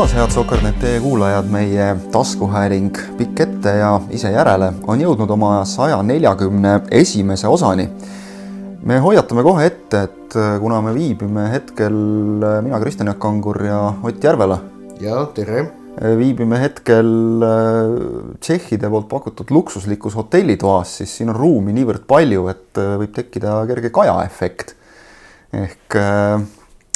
taas, head Soker.net kuulajad, meie taskuhääling Pikk ette ja ise järele on jõudnud oma saja neljakümne esimese osani. me hoiatame kohe ette, et kuna me viibime hetkel, mina, Kristjan Jaak Kangur ja Ott Järvela. ja tere. viibime hetkel tšehhide poolt pakutud luksuslikus hotellitoas, siis siin on ruumi niivõrd palju, et võib tekkida kerge kajaefekt. ehk Äh,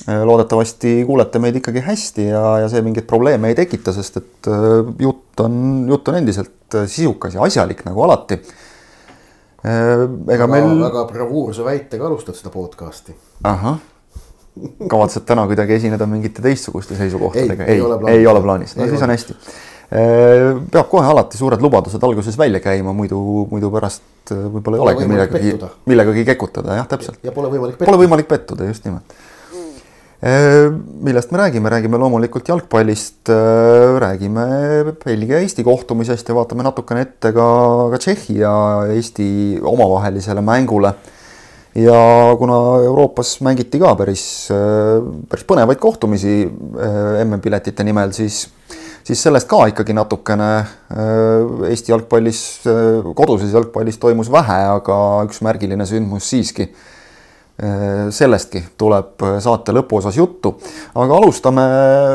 loodetavasti kuulete meid ikkagi hästi ja, ja see mingeid probleeme ei tekita, sest et äh, jutt on, jutt on endiselt äh, sisukas ja asjalik nagu alati. ega meil. väga bravuurse väitega alustad seda podcast'i. ahah, kavatsed täna kuidagi esineda mingite teistsuguste seisukohtadega? ei, ei, ei ole plaanis., no ei siis ole. on hästi. peab kohe alati suured lubadused alguses välja käima, muidu, muidu pärast võib-olla ei olegi millegagi, millegagi kekutada, jah, täpselt. ja pole võimalik pettuda. Pole võimalik pettuda, just nimelt Äh, millest me räägime, räägime loomulikult jalgpallist, äh, räägime Belgia-Eesti kohtumisest ja vaatame natukene ette ka, ka Tšehhi ja Eesti omavahelisele mängule. ja kuna Euroopas mängiti ka päris, äh, päris põnevaid kohtumisi MM-piletite nimel, siis, siis sellest ka ikkagi natukene Eesti jalgpallis, koduses jalgpallis toimus vähe, aga üks märgiline sündmus siiski sellestki tuleb äh, saate lõpuosas juttu, aga alustame,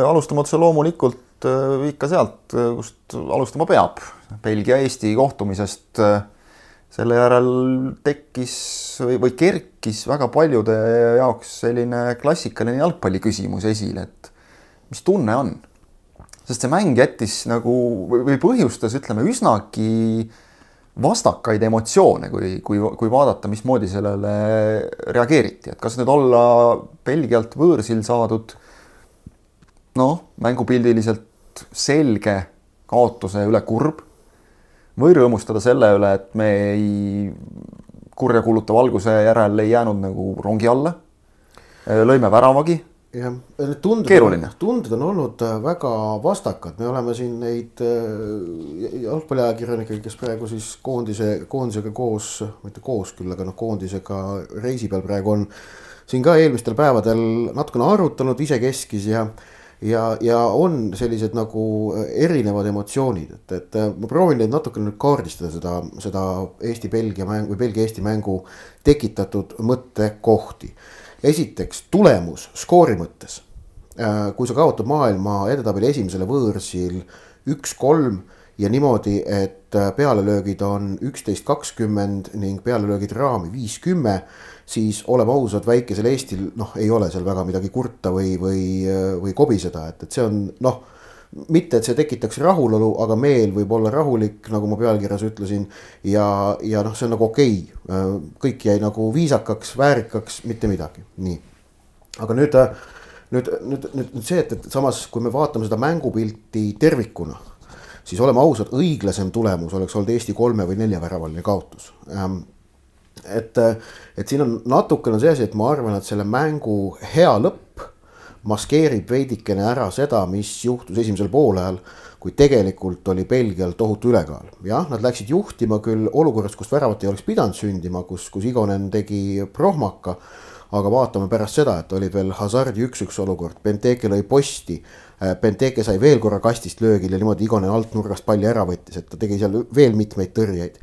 alustame otse loomulikult äh, ikka sealt, kust alustama peab. Belgia-Eesti kohtumisest. selle järel tekkis või, või kerkis väga paljude jaoks selline klassikaline jalgpalliküsimus esile, et mis tunne on? sest see mäng jättis nagu või põhjustas, ütleme üsnagi äh, vastakaid emotsioone, kui, kui, kui vaadata, mismoodi sellele reageeriti, et kas nüüd olla Belgialt võõrsil saadud noh, mängupildiliselt selge kaotuse üle kurb või rõõmustada selle üle, et me ei kurjakuulutava alguse järel ei jäänud nagu rongi alla. lõime väravagi jah, need tunded, tunded on olnud äh, väga vastakad, me oleme siin neid äh, jalgpalliajakirjanikke, kes praegu siis koondise, koondisega koos, mitte koos küll, aga noh, koondisega reisi peal praegu on. siin ka eelmistel päevadel natukene arutanud isekeskis ja, ja, ja on sellised nagu erinevad emotsioonid, et, et äh, ma proovin neid natukene nüüd kaardistada seda, seda Eesti-Belgia mängu või Belgia-Eesti mängu tekitatud mõttekohti esiteks tulemus skoori mõttes. Äh, kui sa kaotad maailma edetabeli esimesele võõrsil üks-kolm ja niimoodi, et äh, pealelöögid on üksteist, kakskümmend ning pealelöögid raami viis-kümme, siis oleme ausad, väikesel Eestil noh, ei ole seal väga midagi kurta või, või, äh, või kobiseda, et, et see on noh mitte, et see tekitaks rahulolu, aga meel võib olla rahulik, nagu ma pealkirjas ütlesin. ja, ja noh, see on nagu okei okay., kõik jäi nagu viisakaks, väärikaks, mitte midagi, nii. aga nüüd, nüüd, nüüd, nüüd, see, et, et samas, kui me vaatame seda mängupilti tervikuna, siis oleme ausad, õiglasem tulemus oleks olnud Eesti kolme või neljaväravaline kaotus ähm, et, et siin on natukene see asi, et ma arvan, et selle mängu hea lõpp maskeerib veidikene ära seda, mis juhtus esimesel poolajal, kui tegelikult oli Belgial tohutu ülekaal. jah, nad läksid juhtima küll olukorras, kus väravat ei oleks pidanud sündima, kus, kus Igonen tegi prohmaka. aga vaatame pärast seda, et oli veel Hazardi üks-üks olukord, Benteke lõi posti. Äh, Benteke sai veel korra kastist löögil ja niimoodi Igonen altnurgast palli ära võttis, et ta tegi seal veel mitmeid tõrjeid.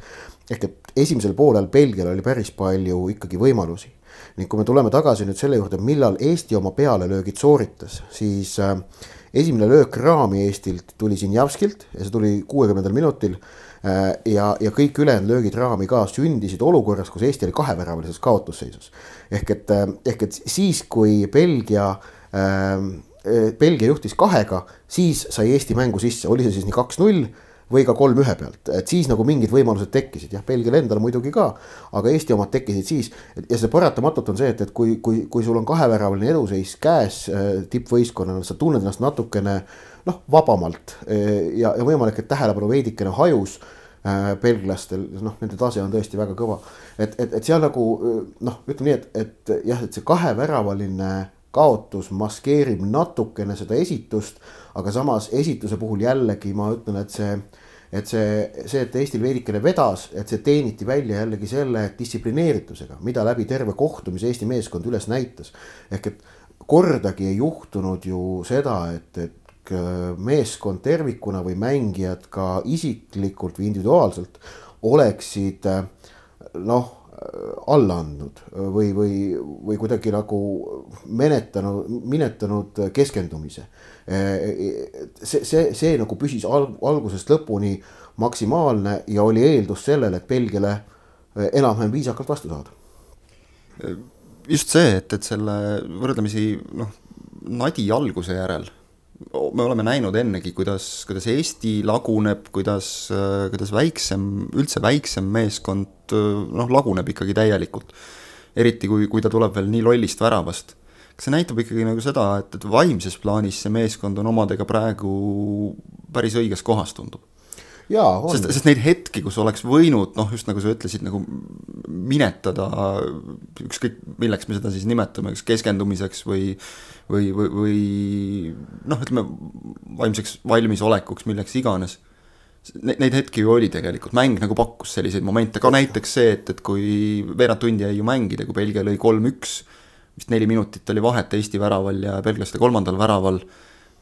ehk et esimesel poolel Belgial oli päris palju ikkagi võimalusi ning kui me tuleme tagasi nüüd selle juurde, millal Eesti oma pealelöögid sooritas, siis äh, esimene löök raami Eestilt tuli siin Javskilt ja see tuli kuuekümnendal minutil äh,. ja, ja kõik ülejäänud löögid raami ka sündisid olukorras, kus Eesti oli kaheväravalises kaotusseisus. ehk et äh,, ehk et siis, kui Belgia äh, Belgia juhtis kahega, siis sai Eesti mängu sisse, oli see siis nii kaks-null või ka kolm ühe pealt, et siis nagu mingid võimalused tekkisid, jah, Belgial endal muidugi ka, aga Eesti omad tekkisid siis. ja see paratamatult on see, et, et kui, kui, kui sul on kaheväravaline eduseis käes äh, tippvõistkonnana, sa tunned ennast natukene noh, vabamalt äh, ja, ja võimalik, et tähelepanu veidikene hajus äh, belglastel, noh, nende tase on tõesti väga kõva. et, et, et seal nagu noh, ütleme nii, et, et jah, et see kaheväravaline kaotus maskeerib natukene seda esitust, aga samas esituse puhul jällegi ma ütlen, et see, et see, see, et Eestil veidikene vedas, et see teeniti välja jällegi selle distsiplineeritusega, mida läbi terve kohtumise Eesti meeskond üles näitas. ehk et kordagi ei juhtunud ju seda, et, et meeskond tervikuna või mängijad ka isiklikult või individuaalselt oleksid noh, alla andnud või, või, või kuidagi nagu menetanud, minetanud keskendumise. see, see, see nagu püsis alg, algusest lõpuni maksimaalne ja oli eeldus sellele, et Belgiale enam-vähem viisakalt vastu saada. just see, et, et selle võrdlemisi noh, nadi alguse järel me oleme näinud ennegi, kuidas, kuidas Eesti laguneb, kuidas, kuidas väiksem, üldse väiksem meeskond noh, laguneb ikkagi täielikult. eriti kui, kui ta tuleb veel nii lollist väravast. kas see näitab ikkagi nagu seda, et, et vaimses plaanis see meeskond on omadega praegu päris õiges kohas, tundub? Sest, sest neid hetki, kus oleks võinud noh, just nagu sa ütlesid, nagu minetada ükskõik milleks me seda siis nimetame, kas keskendumiseks või või, või, või noh, ütleme vaimseks valmisolekuks, milleks iganes. Neid hetki ju oli tegelikult, mäng nagu pakkus selliseid momente, ka näiteks see, et, et kui veerand tundi jäi ju mängida, kui Belgia lõi kolm-üks, vist neli minutit oli vahet Eesti väraval ja belglaste kolmandal väraval,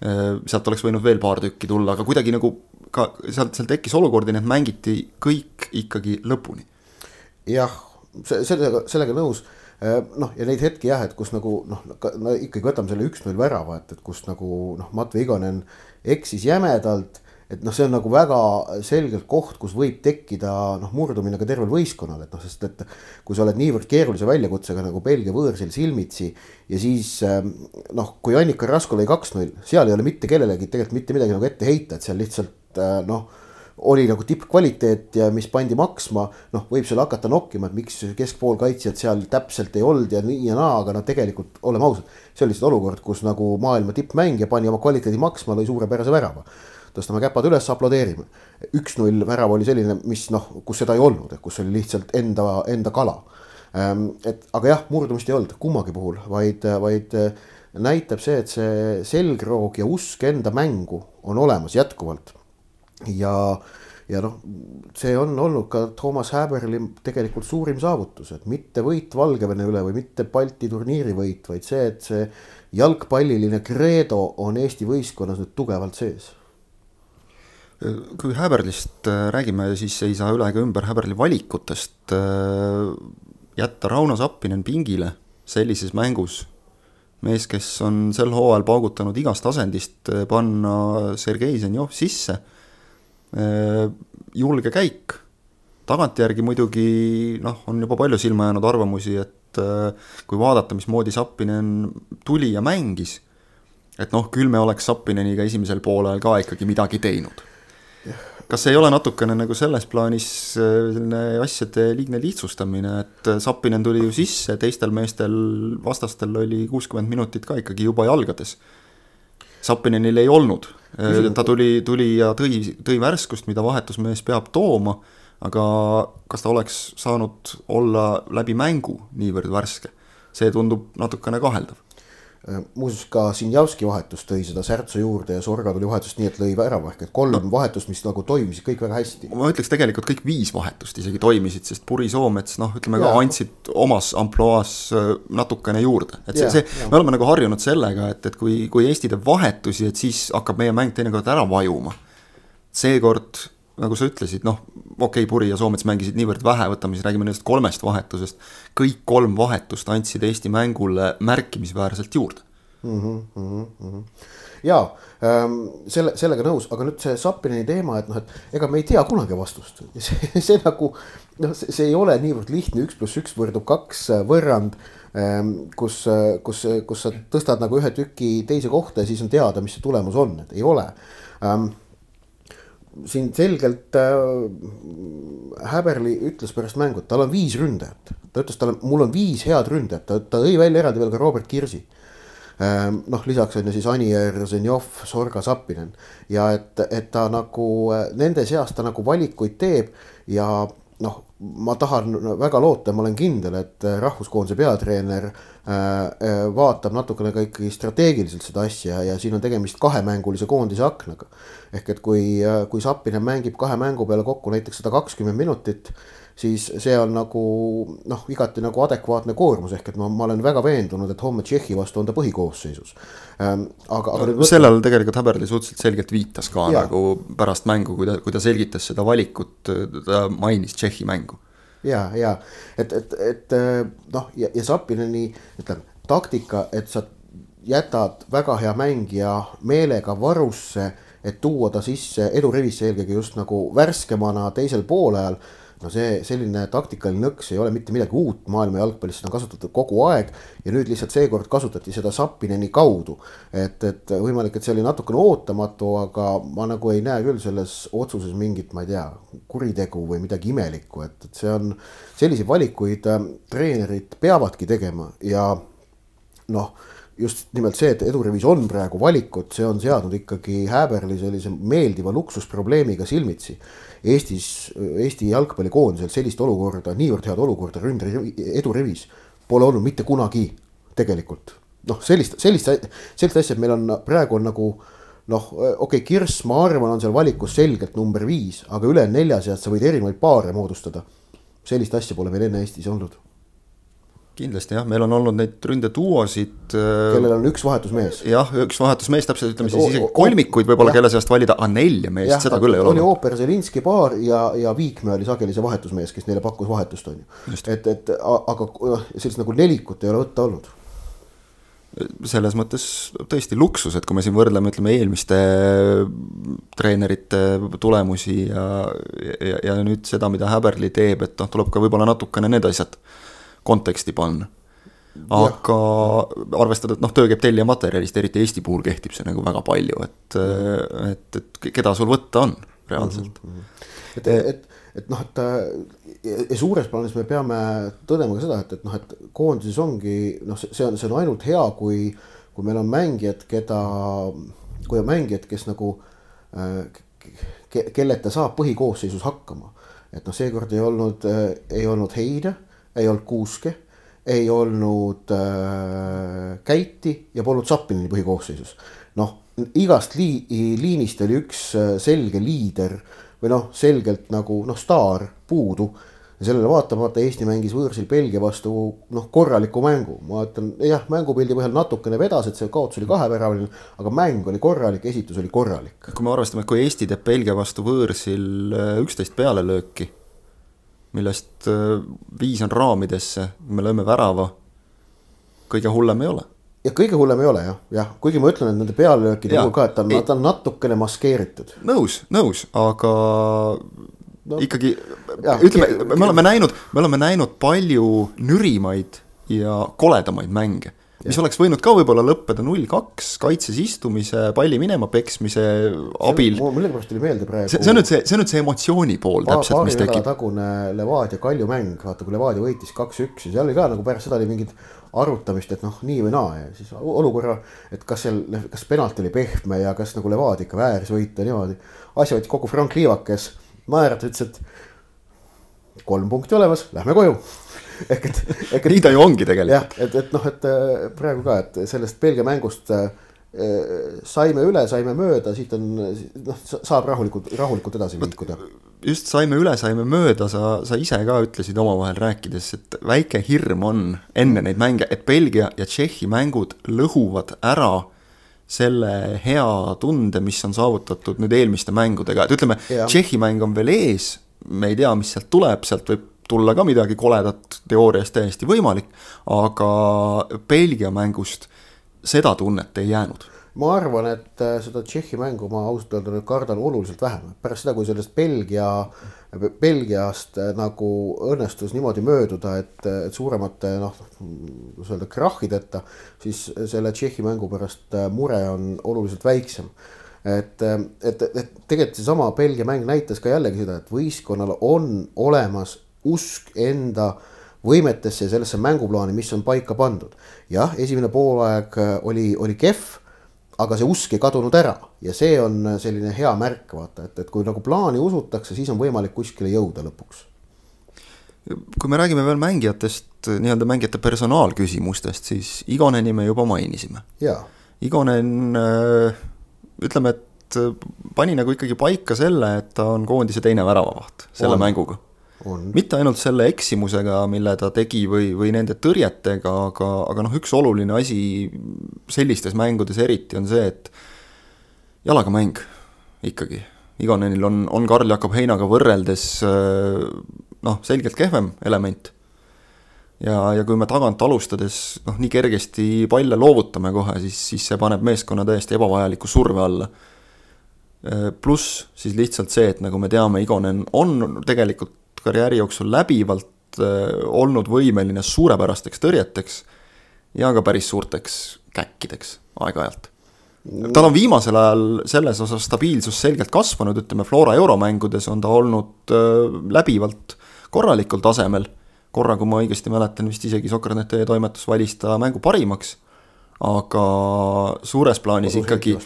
sealt oleks võinud veel paar tükki tulla, aga kuidagi nagu ka sealt, seal tekkis olukordi, need mängiti kõik ikkagi lõpuni. jah, sellega, sellega nõus äh, noh, ja neid hetki jah, et kus nagu noh, no ikkagi võtame selle üks-null värava, et, et kus nagu noh, Matvei Igonen eksis jämedalt. et noh, see on nagu väga selgelt koht, kus võib tekkida noh, murdumine ka tervel võistkonnal, et noh, sest et. kui sa oled niivõrd keerulise väljakutsega nagu Belgia võõrsil silmitsi ja siis ähm, noh, kui Annika Rasko lõi kaks-null, seal ei ole mitte kellelegi tegelikult mitte midagi nagu ette heita, et seal lihtsalt Äh, noh oli nagu tippkvaliteet ja mis pandi maksma, noh, võib seal hakata nokkima, et miks keskpoolkaitsjad seal täpselt ei olnud ja nii ja naa, aga noh, tegelikult oleme ausad. see oli lihtsalt olukord, kus nagu maailma tippmängija pani oma kvaliteedi maksma, lõi suurepärase värava. tõstame käpad üles, aplodeerime. üks-null värav oli selline, mis noh, kus seda ei olnud, kus oli lihtsalt enda, enda kala. Ähm, et aga jah, murdumist ei olnud kummagi puhul, vaid, vaid näitab see, et see selgroog ja usk enda mängu on olemas jätkuvalt ja, ja noh, see on olnud ka Toomas Häberli tegelikult suurim saavutus, et mitte võit Valgevene üle või mitte Balti turniiri võit, vaid see, et see jalgpalliline kreedo on Eesti võistkonnas nüüd tugevalt sees kui Häberlist äh, räägime, siis ei saa üle ega ümber Häberli valikutest. Äh, jätta Rauno Sappinen pingile sellises mängus, mees, kes on sel hooajal paugutanud igast asendist, äh, panna Sergei Zenjov sisse julge käik. tagantjärgi muidugi noh, on juba palju silma jäänud arvamusi, et äh, kui vaadata, mismoodi Sappinen tuli ja mängis, et noh, küll me oleks Sappineniga esimesel poolel ka ikkagi midagi teinud. kas ei ole natukene nagu selles plaanis äh, selline asjade liigne lihtsustamine, et Sappinen tuli ju sisse, teistel meestel, vastastel oli kuuskümmend minutit ka ikkagi juba jalgades. Sappinenil ei olnud ta tuli, tuli ja tõi, tõi värskust, mida vahetusmees peab tooma, aga kas ta oleks saanud olla läbi mängu niivõrd värske, see tundub natukene kaheldav. Äh, muuseas ka Sinjavski vahetus tõi seda särtsu juurde ja Sorga tuli vahetust nii, et lõi värava ehk et kolm no. vahetust, mis nagu toimisid kõik väga hästi. ma ütleks tegelikult kõik viis vahetust isegi toimisid, sest Puri Soomets noh, ütleme ja. ka andsid omas ampluaas äh, natukene juurde, et see, see, me oleme nagu harjunud sellega, et, et kui, kui Eesti teeb vahetusi, et siis hakkab meie mäng teinekord ära vajuma. seekord nagu sa ütlesid, noh, okei okay,, Puri ja Soomets mängisid niivõrd vähe, võtame siis, räägime nendest kolmest vahetusest. kõik kolm vahetust andsid Eesti mängule märkimisväärselt juurde mm. -hmm, mm -hmm. ja ähm, selle, sellega nõus, aga nüüd see Sapinini teema, et noh, et ega me ei tea kunagi vastust. see, see nagu noh, see ei ole niivõrd lihtne, üks pluss üks võrdub kaks äh, võrrand ähm,. kus, äh, kus, kus sa tõstad nagu ühe tüki teise kohta ja siis on teada, mis see tulemus on, et ei ole ähm, siin selgelt äh, Häberli ütles pärast mängu, et tal on viis ründajat. ta ütles, tal on, mul on viis head ründajat, ta, ta tõi välja eraldi veel ka Robert Kirsi äh,. noh, lisaks on ju siis Anier, Zenjov, Sorga, Zappinen ja et, et ta nagu äh, nende seas ta nagu valikuid teeb ja noh, ma tahan väga loota ma olen kindel, et äh, rahvuskoondise peatreener äh, äh, vaatab natukene ka ikkagi strateegiliselt seda asja ja siin on tegemist kahemängulise koondise aknaga. ehk et kui, kui Zappinen mängib kahe mängu peale kokku näiteks sada kakskümmend minutit, siis see on nagu noh, igati nagu adekvaatne koormus, ehk et ma, ma olen väga veendunud, et homme Tšehhi vastu on ta põhikoosseisus ähm,. aga, aga no, sellele tegelikult Häberli suhteliselt selgelt viitas ka ja. nagu pärast mängu, kui ta, kui ta selgitas seda valikut, ta mainis Tšehhi mängu. ja, ja et, et, et noh, ja, ja Sapineni ütleme taktika, et sa jätad väga hea mängija meelega varusse, et tuua ta sisse edurivisse eelkõige just nagu värskemana teisel poolajal no see selline taktikaline nõks ei ole mitte midagi uut maailma jalgpallis, seda on kasutatud kogu aeg ja nüüd lihtsalt seekord kasutati seda Sapineni kaudu. et, et võimalik, et see oli natukene ootamatu, aga ma nagu ei näe küll selles otsuses mingit, ma ei tea, kuritegu või midagi imelikku, et, et see on, selliseid valikuid äh, treenerid peavadki tegema ja noh just nimelt see, et edurivis on praegu valikud, see on seadnud ikkagi Häberli sellise meeldiva luksusprobleemiga silmitsi Eestis, Eesti jalgpallikoondisel sellist olukorda, niivõrd head olukorda ründe edurivis pole olnud mitte kunagi tegelikult. noh, sellist, sellist, sellist asja, et meil on praegu on nagu noh, okei okay,, Kirss, ma arvan, on seal valikus selgelt number viis, aga ülejäänud nelja seast sa võid erinevaid paare moodustada. sellist asja pole meil enne Eestis olnud kindlasti jah, meil on olnud neid ründeduosid. Äh, kellel on üks vahetusmees. jah, üks vahetusmees, täpselt ütleme siis isegi kolmikuid võib-olla, kelle seast valida, aga nelja meest, seda küll ei ole. oli ooper Zelinski paar ja, ja Viikmäe oli sageli see vahetusmees, kes neile pakkus vahetust, on ju. et, et aga sellist nagu nelikut ei ole võtta olnud selles mõttes tõesti luksus, et kui me siin võrdleme, ütleme eelmiste treenerite tulemusi ja, ja, ja nüüd seda, mida Häberli teeb, et noh, tuleb ka võib-olla natukene need asjad konteksti panna. aga ja. arvestada, et noh, töö käib tellija materjalist, eriti Eesti puhul kehtib see nagu väga palju, et, et, et keda sul võtta on reaalselt mm. -hmm. et, et, et noh, et ja suures plaanis me peame tõdema ka seda, et, et noh, et koondises ongi noh, see on, see on ainult hea, kui, kui meil on mängijad, keda, kui on mängijad, kes nagu ke,, kelleta saab põhikoosseisus hakkama. et noh, seekord ei olnud, ei olnud Heide ei olnud Kuuske, ei olnud äh, Käiti ja polnud Zappinini põhikoosseisus. noh, igast lii-, liinist oli üks äh, selge liider või noh, selgelt nagu noh, staar puudu ja sellele vaatamata Eesti mängis võõrsil Belgia vastu noh, korraliku mängu, ma ütlen jah, mängupildi põhjal natukene vedas, et see kaotus oli kaheväravaline, aga mäng oli korralik, esitus oli korralik. kui me arvestame, et kui Eesti teeb Belgia vastu võõrsil äh, üksteist pealelööki millest äh, viis on raamidesse, me lööme värava. kõige hullem ei ole. ja kõige hullem ei ole jah, jah, kuigi ma ütlen, et nende pealelöökide puhul ka, et ta on, ta on natukene maskeeritud. nõus, nõus, aga no, ikkagi ja, ütleme, me oleme näinud, me oleme näinud palju nürimaid ja koledamaid mänge mis oleks võinud ka võib-olla lõppeda null-kaks kaitses istumise, palli minema peksmise abil. millegipärast tuli meelde praegu. see, on nüüd see, see on nüüd see emotsiooni pool pa, täpselt, mis tekib. tagune Levadia Kalju mäng, vaata kui Levadia võitis kaks-üks ja seal oli ka nagu pärast seda oli mingit arutamist, et noh, nii või naa ja siis olukorra, et kas seal, kas penalt oli pehme ja kas nagu Levadia ikka vääris võita niimoodi. asja võttis kokku Frank Liivak, kes naeratas, ütles, et kolm punkti olemas, lähme koju ehk et, ehk et. nii ta ju ongi tegelikult. jah, et, et noh, et äh, praegu ka, et sellest Belgia mängust äh, saime üle, saime mööda, siit on noh, saab rahulikult, rahulikult edasi liikuda. just saime üle, saime mööda, sa, sa ise ka ütlesid omavahel rääkides, et väike hirm on enne neid mänge, et Belgia ja Tšehhi mängud lõhuvad ära selle hea tunde, mis on saavutatud nüüd eelmiste mängudega, et ütleme, Tšehhi mäng on veel ees, me ei tea, mis sealt tuleb, sealt võib tulla ka midagi koledat, teoorias täiesti võimalik, aga Belgia mängust seda tunnet ei jäänud. Ma arvan, et äh, seda Tšehhi mängu ma ausalt öelda nüüd kardan oluliselt vähem, pärast seda, kui sellest Belgia, Belgiast äh, nagu õnnestus niimoodi mööduda, et, et suuremate noh, kuidas öelda, krahhideta, siis selle Tšehhi mängu pärast äh, mure on oluliselt väiksem. Et, et, et tegelikult seesama Belgia mäng näitas ka jällegi seda, et võistkonnal on olemas usk enda võimetesse ja sellesse mänguplaani, mis on paika pandud. jah, esimene poolaeg äh, oli, oli kehv, aga see usk ei kadunud ära ja see on äh, selline hea märk, vaata, et, et kui nagu plaani usutakse, siis on võimalik kuskile jõuda lõpuks. kui me räägime veel mängijatest, nii-öelda mängijate personaalküsimustest, siis Igoneni me juba mainisime. Igonen, äh, ütleme, et pani nagu ikkagi paika selle, et ta on koondise teine väravavaht selle on. mänguga mitte ainult selle eksimusega, mille ta tegi või, või nende tõrjetega, aga, aga noh, üks oluline asi sellistes mängudes eriti on see, et jalaga mäng ikkagi. Igonenil on, on Karl-Jakob Heinaga võrreldes noh, selgelt kehvem element. ja, ja kui me tagant alustades noh, nii kergesti palle loovutame kohe, siis, siis see paneb meeskonna täiesti ebavajaliku surve alla pluss siis lihtsalt see, et nagu me teame, Igonen on tegelikult karjääri jooksul läbivalt äh, olnud võimeline suurepärasteks tõrjeteks ja ka päris suurteks käkkideks aeg-ajalt. tal on viimasel ajal selles osas stabiilsus selgelt kasvanud, ütleme Flora euromängudes on ta olnud äh, läbivalt korralikul tasemel, korra, kui ma õigesti mäletan, vist isegi Sokranete toimetus valis ta mängu parimaks, aga suures plaanis ikkagi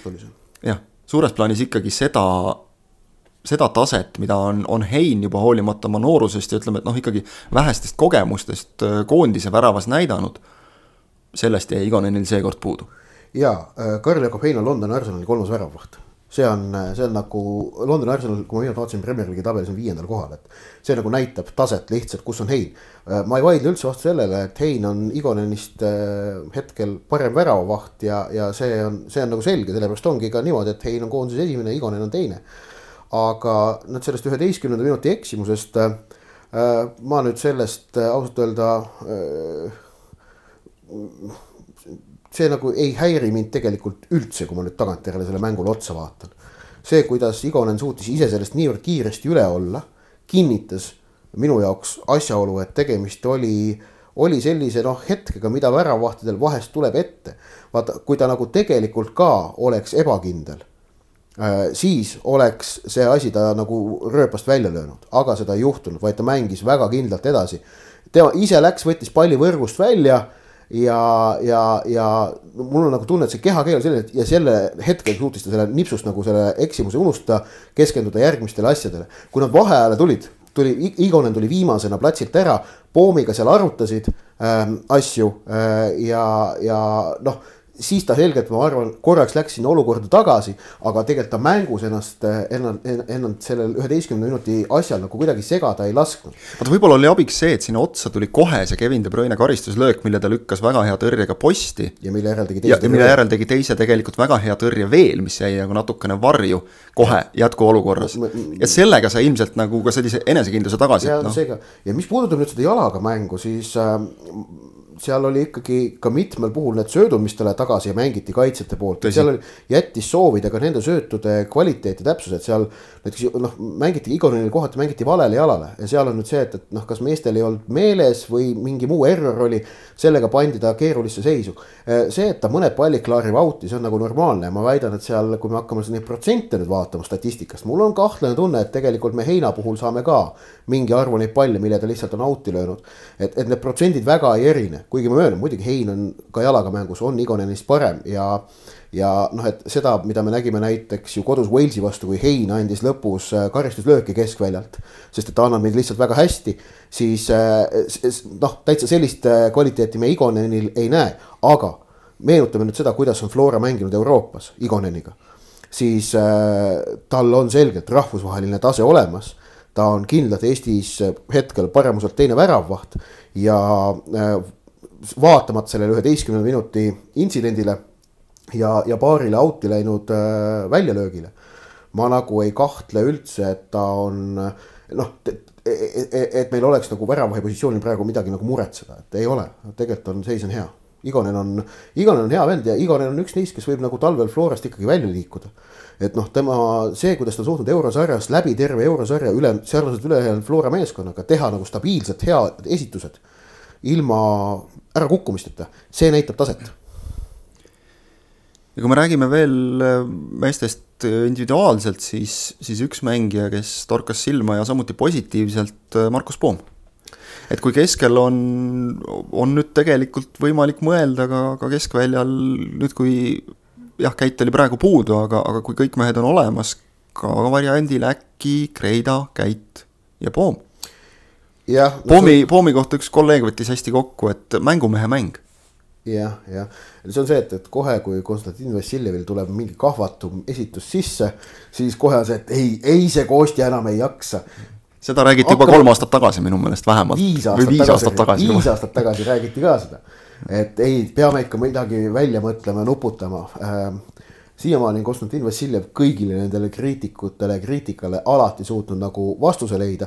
jah, suures plaanis ikkagi seda seda taset, mida on, on Hein juba hoolimata oma noorusest ja ütleme, et noh, ikkagi vähestest kogemustest äh, koondise väravas näidanud, sellest jäi Igonenil seekord puudu. jaa, äh, Karl-Jakob Hein on Londoni Arsenali kolmas väravvaht see on, see on nagu Londoni Arsenal, kui ma viimati vaatasin Premier League'i tabelis on viiendal kohal, et see nagu näitab taset lihtsalt, kus on Hein. Äh, ma ei vaidle üldse vastu sellele, et Hein on Igonenist hetkel parem väravavaht ja, ja see on, see on nagu selge, sellepärast ongi ka niimoodi, et Hein on koondises esimene, Igonen on teine aga nüüd sellest üheteistkümnenda minuti eksimusest äh, ma nüüd sellest äh, ausalt öelda äh, see nagu ei häiri mind tegelikult üldse, kui ma nüüd tagantjärele selle mängule otsa vaatan. see, kuidas Igonen suutis ise sellest niivõrd kiiresti üle olla, kinnitas minu jaoks asjaolu, et tegemist oli, oli sellise noh, hetkega, mida väravahtidel vahest tuleb ette. vaata, kui ta nagu tegelikult ka oleks ebakindel Äh, siis oleks see asi ta nagu rööpast välja löönud, aga seda ei juhtunud, vaid ta mängis väga kindlalt edasi. tema ise läks, võttis palli võrgust välja ja, ja, ja mul on nagu tunne, et see kehakeel selline ja selle hetkel suutis ta selle nipsust nagu selle eksimuse unustada, keskenduda järgmistele asjadele. kui nad vaheajale tulid, tuli, Igonen tuli viimasena platsilt ära, Poomiga seal arutasid äh, asju äh, ja, ja noh siis ta selgelt, ma arvan, korraks läks sinna olukorda tagasi, aga tegelikult ta mängus ennast, ennast, ennast sellel üheteistkümne minuti asjal nagu kuidagi segada ei lasknud. vaata, võib-olla oli abiks see, et sinna otsa tuli kohe see Kevin De Bruyne karistuslöök, mille ta lükkas väga hea tõrjega posti. ja mille järel tegi teise. ja mille järel tegi teise tegelikult väga hea tõrje veel, mis jäi nagu natukene varju kohe jätkuolukorras. ja sellega sai ilmselt nagu ka sellise enesekindluse tagasi. ja no. seega, ja mis puudutab nüüd seda jalaga mängu, siis äh, seal oli ikkagi ka mitmel puhul need söödud, mis talle tagasi mängiti kaitsjate poolt, seal oli, jättis soovida ka nende söötude kvaliteet ja täpsus, et seal näiteks noh, mängiti Igoril kohati mängiti valele jalale ja seal on nüüd see, et, et noh, kas meestel ei olnud meeles või mingi muu error oli, sellega pandi ta keerulisse seisu. see, et ta mõned pallid klaarib out'i, see on nagu normaalne, ma väidan, et seal, kui me hakkame neid protsente nüüd vaatama statistikast, mul on kahtlane tunne, et tegelikult me heina puhul saame ka mingi arvu neid palle, mille ta lihtsalt on out'i löönud. et, et need protsendid väga ei erine, kuigi ma möönan, muidugi Hein on ka jalaga mängus, on Igonenist parem ja ja noh, et seda, mida me nägime näiteks ju kodus Walesi vastu, kui Hein andis lõpus äh, karistuslööki keskväljalt, sest et ta annab neid lihtsalt väga hästi, siis äh, noh, täitsa sellist äh, kvaliteeti me Igonenil ei näe, aga meenutame nüüd seda, kuidas on Flora mänginud Euroopas Igoneniga, siis tal on selgelt rahvusvaheline tase olemas ta on kindlalt Eestis hetkel paremuselt teine väravvaht ja vaatamata sellele üheteistkümnenda minuti intsidendile ja, ja paarile out'i läinud äh, väljalöögile. ma nagu ei kahtle üldse, et ta on noh, et meil oleks nagu väravahi positsioonil praegu midagi nagu muretseda, et ei ole, tegelikult on seis on hea. Igonen on, Igonen on hea vend ja Igonen on üks neist, kes võib nagu talvel Florast ikkagi välja liikuda. et noh, tema see, kuidas ta on suutnud eurosarjas läbi terve eurosarja üle, sarnaselt ülejäänud Flora meeskonnaga teha nagu stabiilselt head esitused ilma ärakukkumisteta, see näitab taset ja kui me räägime veel äh, meestest äh, individuaalselt, siis, siis üks mängija, kes torkas silma ja samuti positiivselt, äh, Markus Poom. et kui keskel on, on nüüd tegelikult võimalik mõelda ka, ka keskväljal nüüd, kui jah, Käit oli praegu puudu, aga, aga kui kõik mehed on olemas, ka variandil äkki Kreida, Käit ja Poom. Poomi no,, Poomi kohta üks kolleeg võttis hästi kokku, et mängumehe mäng jah, jah, see on see, et, et kohe, kui Konstantin Vassiljevil tuleb mingi kahvatum esitus sisse, siis kohe on see, et ei, ei see Kostja enam ei jaksa. seda räägiti juba kolm aastat tagasi minu meelest vähemalt. viis aastat viis tagasi, tagasi, viis aastat tagasi räägiti ka seda. et ei, peame ikka midagi välja mõtlema nuputama äh, siiamaani on Konstantin Vassiljev kõigile nendele kriitikutele, kriitikale alati suutnud nagu vastuse leida.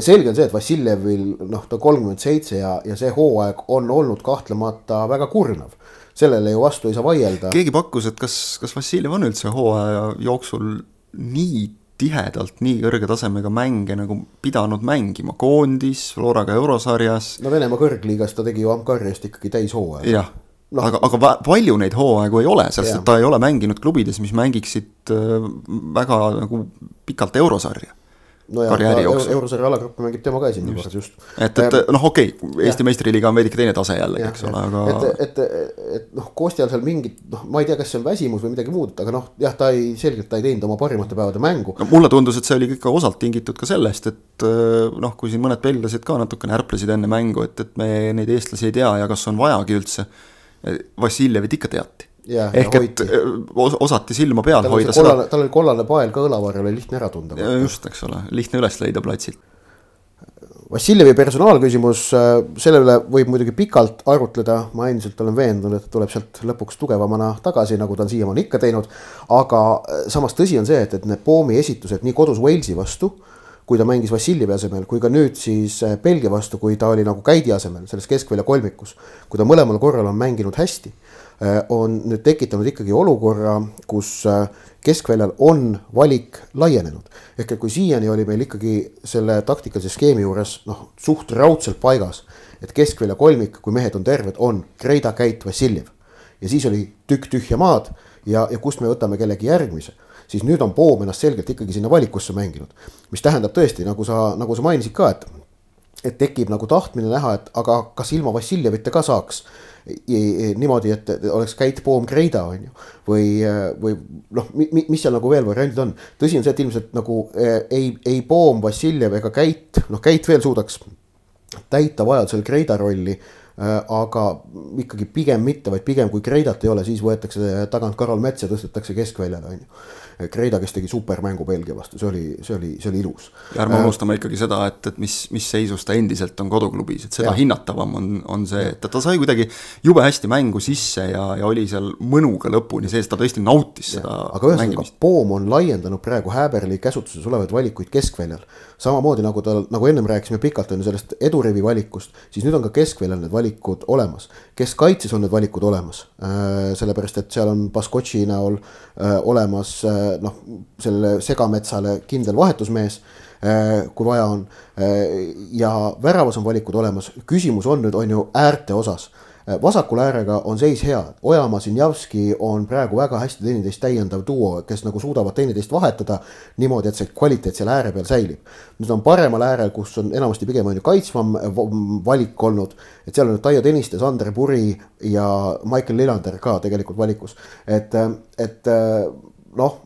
Selge on see, et Vassiljevil noh, ta kolmkümmend seitse ja, ja see hooaeg on olnud kahtlemata väga kurnav. sellele ju vastu ei saa vaielda. keegi pakkus, et kas, kas Vassiljev on üldse hooaja jooksul nii tihedalt nii kõrge tasemega mänge nagu pidanud mängima, koondis, Floraga eurosarjas. no Venemaa kõrgliigas ta tegi ju Amkarjast ikkagi täishooaja. jah no. aga, aga palju neid hooaegu ei ole, sest et ta ei ole mänginud klubides, mis mängiksid äh, väga nagu pikalt eurosarja no karjääri jooksul. eurosarja alagruppi mängib tema ka esimene kord just. et, et noh, okei okay,, Eesti meistriliiga on veidike teine tase jällegi, eks ole, aga. et, et, et noh, Kostjal seal mingit noh, ma ei tea, kas see on väsimus või midagi muud, aga noh, jah, ta ei, selgelt ta ei teinud oma parimate päevade mängu no,. mulle tundus, et see oli ikka osalt tingitud ka sellest, et äh, noh, kui siin mõned belglased ka natukene ärplesid enne mängu, et, et me neid eestlasi ei tea ja kas on vajagi üldse Vassiljevit ikka teati. Ehk et osati silma peal tal hoida seda. tal oli kollane pael ka õlavarju, oli lihtne ära tunda. just, eks ole, lihtne üles leida platsilt. Vassiljevi personaalküsimus, äh, selle üle võib muidugi pikalt arutleda, ma endiselt olen veendunud, et tuleb sealt lõpuks tugevamana tagasi, nagu ta on siiamaani ikka teinud. aga äh, samas tõsi on see, et, et need Poomi esitused nii kodus Walesi vastu kui ta mängis Vassiljevi asemel, kui ka nüüd siis Belgia vastu, kui ta oli nagu käidi asemel selles keskvälja kolmikus. kui ta mõlemal korral on mänginud hästi, on nüüd tekitanud ikkagi olukorra, kus äh, keskväljal on valik laienenud. ehk et kui siiani oli meil ikkagi selle taktikalise skeemi juures noh, suht raudselt paigas, et keskvälja kolmik, kui mehed on terved, on Kreida, Käit, Vassiljev. ja siis oli tükk tühja maad ja, ja kust me võtame kellegi järgmise siis nüüd on Poom ennast selgelt ikkagi sinna valikusse mänginud. mis tähendab tõesti, nagu sa, nagu sa mainisid ka, et, et tekib nagu tahtmine näha, et aga kas ilma Vassiljevita ka saaks niimoodi, et oleks Käit Poom Kreida on ju. või, või noh, mis seal nagu veel variandid on, tõsi on see, et ilmselt nagu eh, ei, ei Poom, Vassiljev ega Käit, noh Käit veel suudaks täita vajadusel Kreida rolli eh, aga ikkagi pigem mitte, vaid pigem kui Kreidat ei ole, siis võetakse tagant Karol Mets ja tõstetakse keskväljale, on ju. Kreida, kes tegi supermängu Belgia vastu, see oli, see oli, see oli ilus. ja ärme äh, unustame ikkagi seda, et, et mis, mis seisus ta endiselt on koduklubis, et seda ja. hinnatavam on, on see, et ta sai kuidagi jube hästi mängu sisse ja, ja oli seal mõnuga lõpuni sees, ta tõesti nautis ja. seda aga ühesõnaga, Poom on laiendanud praegu Häberli käsutuses olevaid valikuid keskväljal. samamoodi nagu tal, nagu ennem rääkisime pikalt on ju sellest edurivi valikust, siis nüüd on ka keskväljal need valikud olemas. Keskkaitses on need valikud olemas. Äh,, sellepärast et seal on Baskotši näol äh, olemas äh, noh, sellele segametsale kindel vahetusmees, kui vaja on. Ja väravas on valikud olemas, küsimus on nüüd, on ju äärte osas vasakul äärega on seis hea, Ojamaa, Sinjavski on praegu väga hästi teineteist täiendav duo, kes nagu suudavad teineteist vahetada niimoodi, et see kvaliteet seal ääre peal säilib. nüüd on paremal äärel, kus on enamasti pigem on ju kaitsvam valik olnud, et seal on nüüd Taio Tõniste, Sander Puri ja Michael Lillander ka tegelikult valikus, et, et noh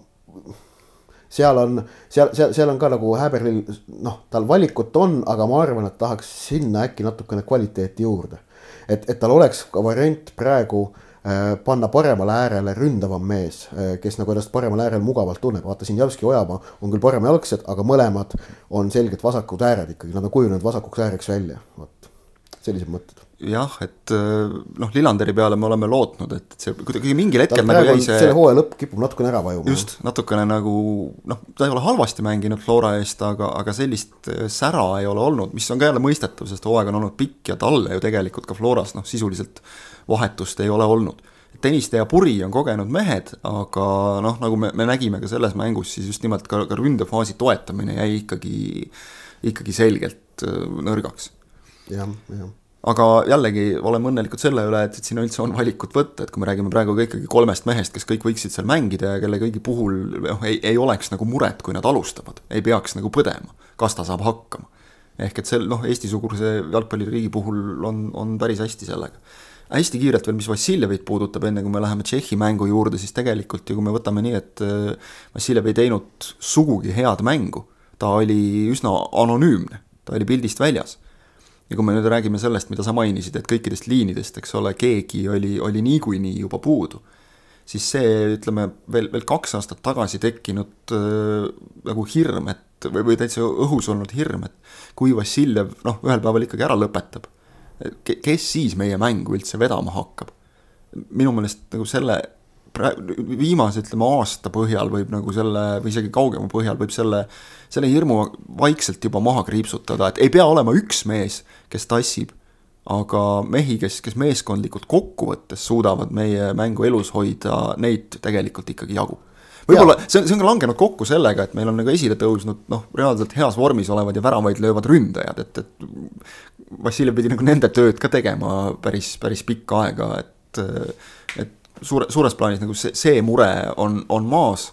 seal on, seal, seal, seal on ka nagu Häberlil noh, tal valikut on, aga ma arvan, et tahaks sinna äkki natukene kvaliteeti juurde. et, et tal oleks ka variant praegu äh, panna paremale äärele ründavam mees äh,, kes nagu ennast paremal äärel mugavalt tunneb, vaata siin Javski Ojamaa on küll paremajalgsed, aga mõlemad on selgelt vasakud ääred ikkagi, nad on kujunenud vasakuks ääreks välja, vot sellised mõtted jah, et äh, noh, Lillanderi peale me oleme lootnud, et see kuidagi mingil hetkel nagu jäi see. selle hooaja lõpp kipub natukene ära vajuma. just, natukene nagu noh, ta ei ole halvasti mänginud Flora eest, aga, aga sellist äh, sära ei ole olnud, mis on ka jälle mõistetav, sest hooaeg on olnud pikk ja talle ju tegelikult ka Floras noh, sisuliselt vahetust ei ole olnud. Tõniste ja Puri on kogenud mehed, aga noh, nagu me, me nägime ka selles mängus, siis just nimelt ka, ka ründefaasi toetamine jäi ikkagi, ikkagi selgelt äh, nõrgaks ja,. jah, jah aga jällegi oleme õnnelikud selle üle, et, et siin üldse on valikut võtta, et kui me räägime praegu ka ikkagi kolmest mehest, kes kõik võiksid seal mängida ja kelle kõigi puhul noh, ei, ei oleks nagu muret, kui nad alustavad, ei peaks nagu põdema, kas ta saab hakkama. ehk et sel noh, Eesti-suguse jalgpalliriigi puhul on, on päris hästi sellega. hästi kiirelt veel, mis Vassiljevit puudutab, enne kui me läheme Tšehhi mängu juurde, siis tegelikult ju kui me võtame nii, et äh, Vassiljev ei teinud sugugi head mängu, ta oli üsna anonüümne, ta oli pildist väljas ja kui me nüüd räägime sellest, mida sa mainisid, et kõikidest liinidest, eks ole, keegi oli, oli niikuinii juba puudu, siis see, ütleme veel, veel kaks aastat tagasi tekkinud äh, nagu hirm, et või, või täitsa õhus olnud hirm, et kui Vassiljev noh, ühel päeval ikkagi ära lõpetab, kes siis meie mängu üldse vedama hakkab? minu meelest nagu selle praegu viimase ütleme aasta põhjal võib nagu selle või isegi kaugema põhjal võib selle, selle hirmu vaikselt juba maha kriipsutada, et ei pea olema üks mees, kes tassib, aga mehi, kes, kes meeskondlikult kokkuvõttes suudavad meie mängu elus hoida, neid tegelikult ikkagi jagub. Võib-olla see on, see on ka langenud kokku sellega, et meil on nagu esile tõusnud noh, reaalselt heas vormis olevad ja väravaid löövad ründajad, et, et Vassiljev pidi nagu nende tööd ka tegema päris, päris pikka aega, et, et suure, suures plaanis nagu see, see mure on, on maas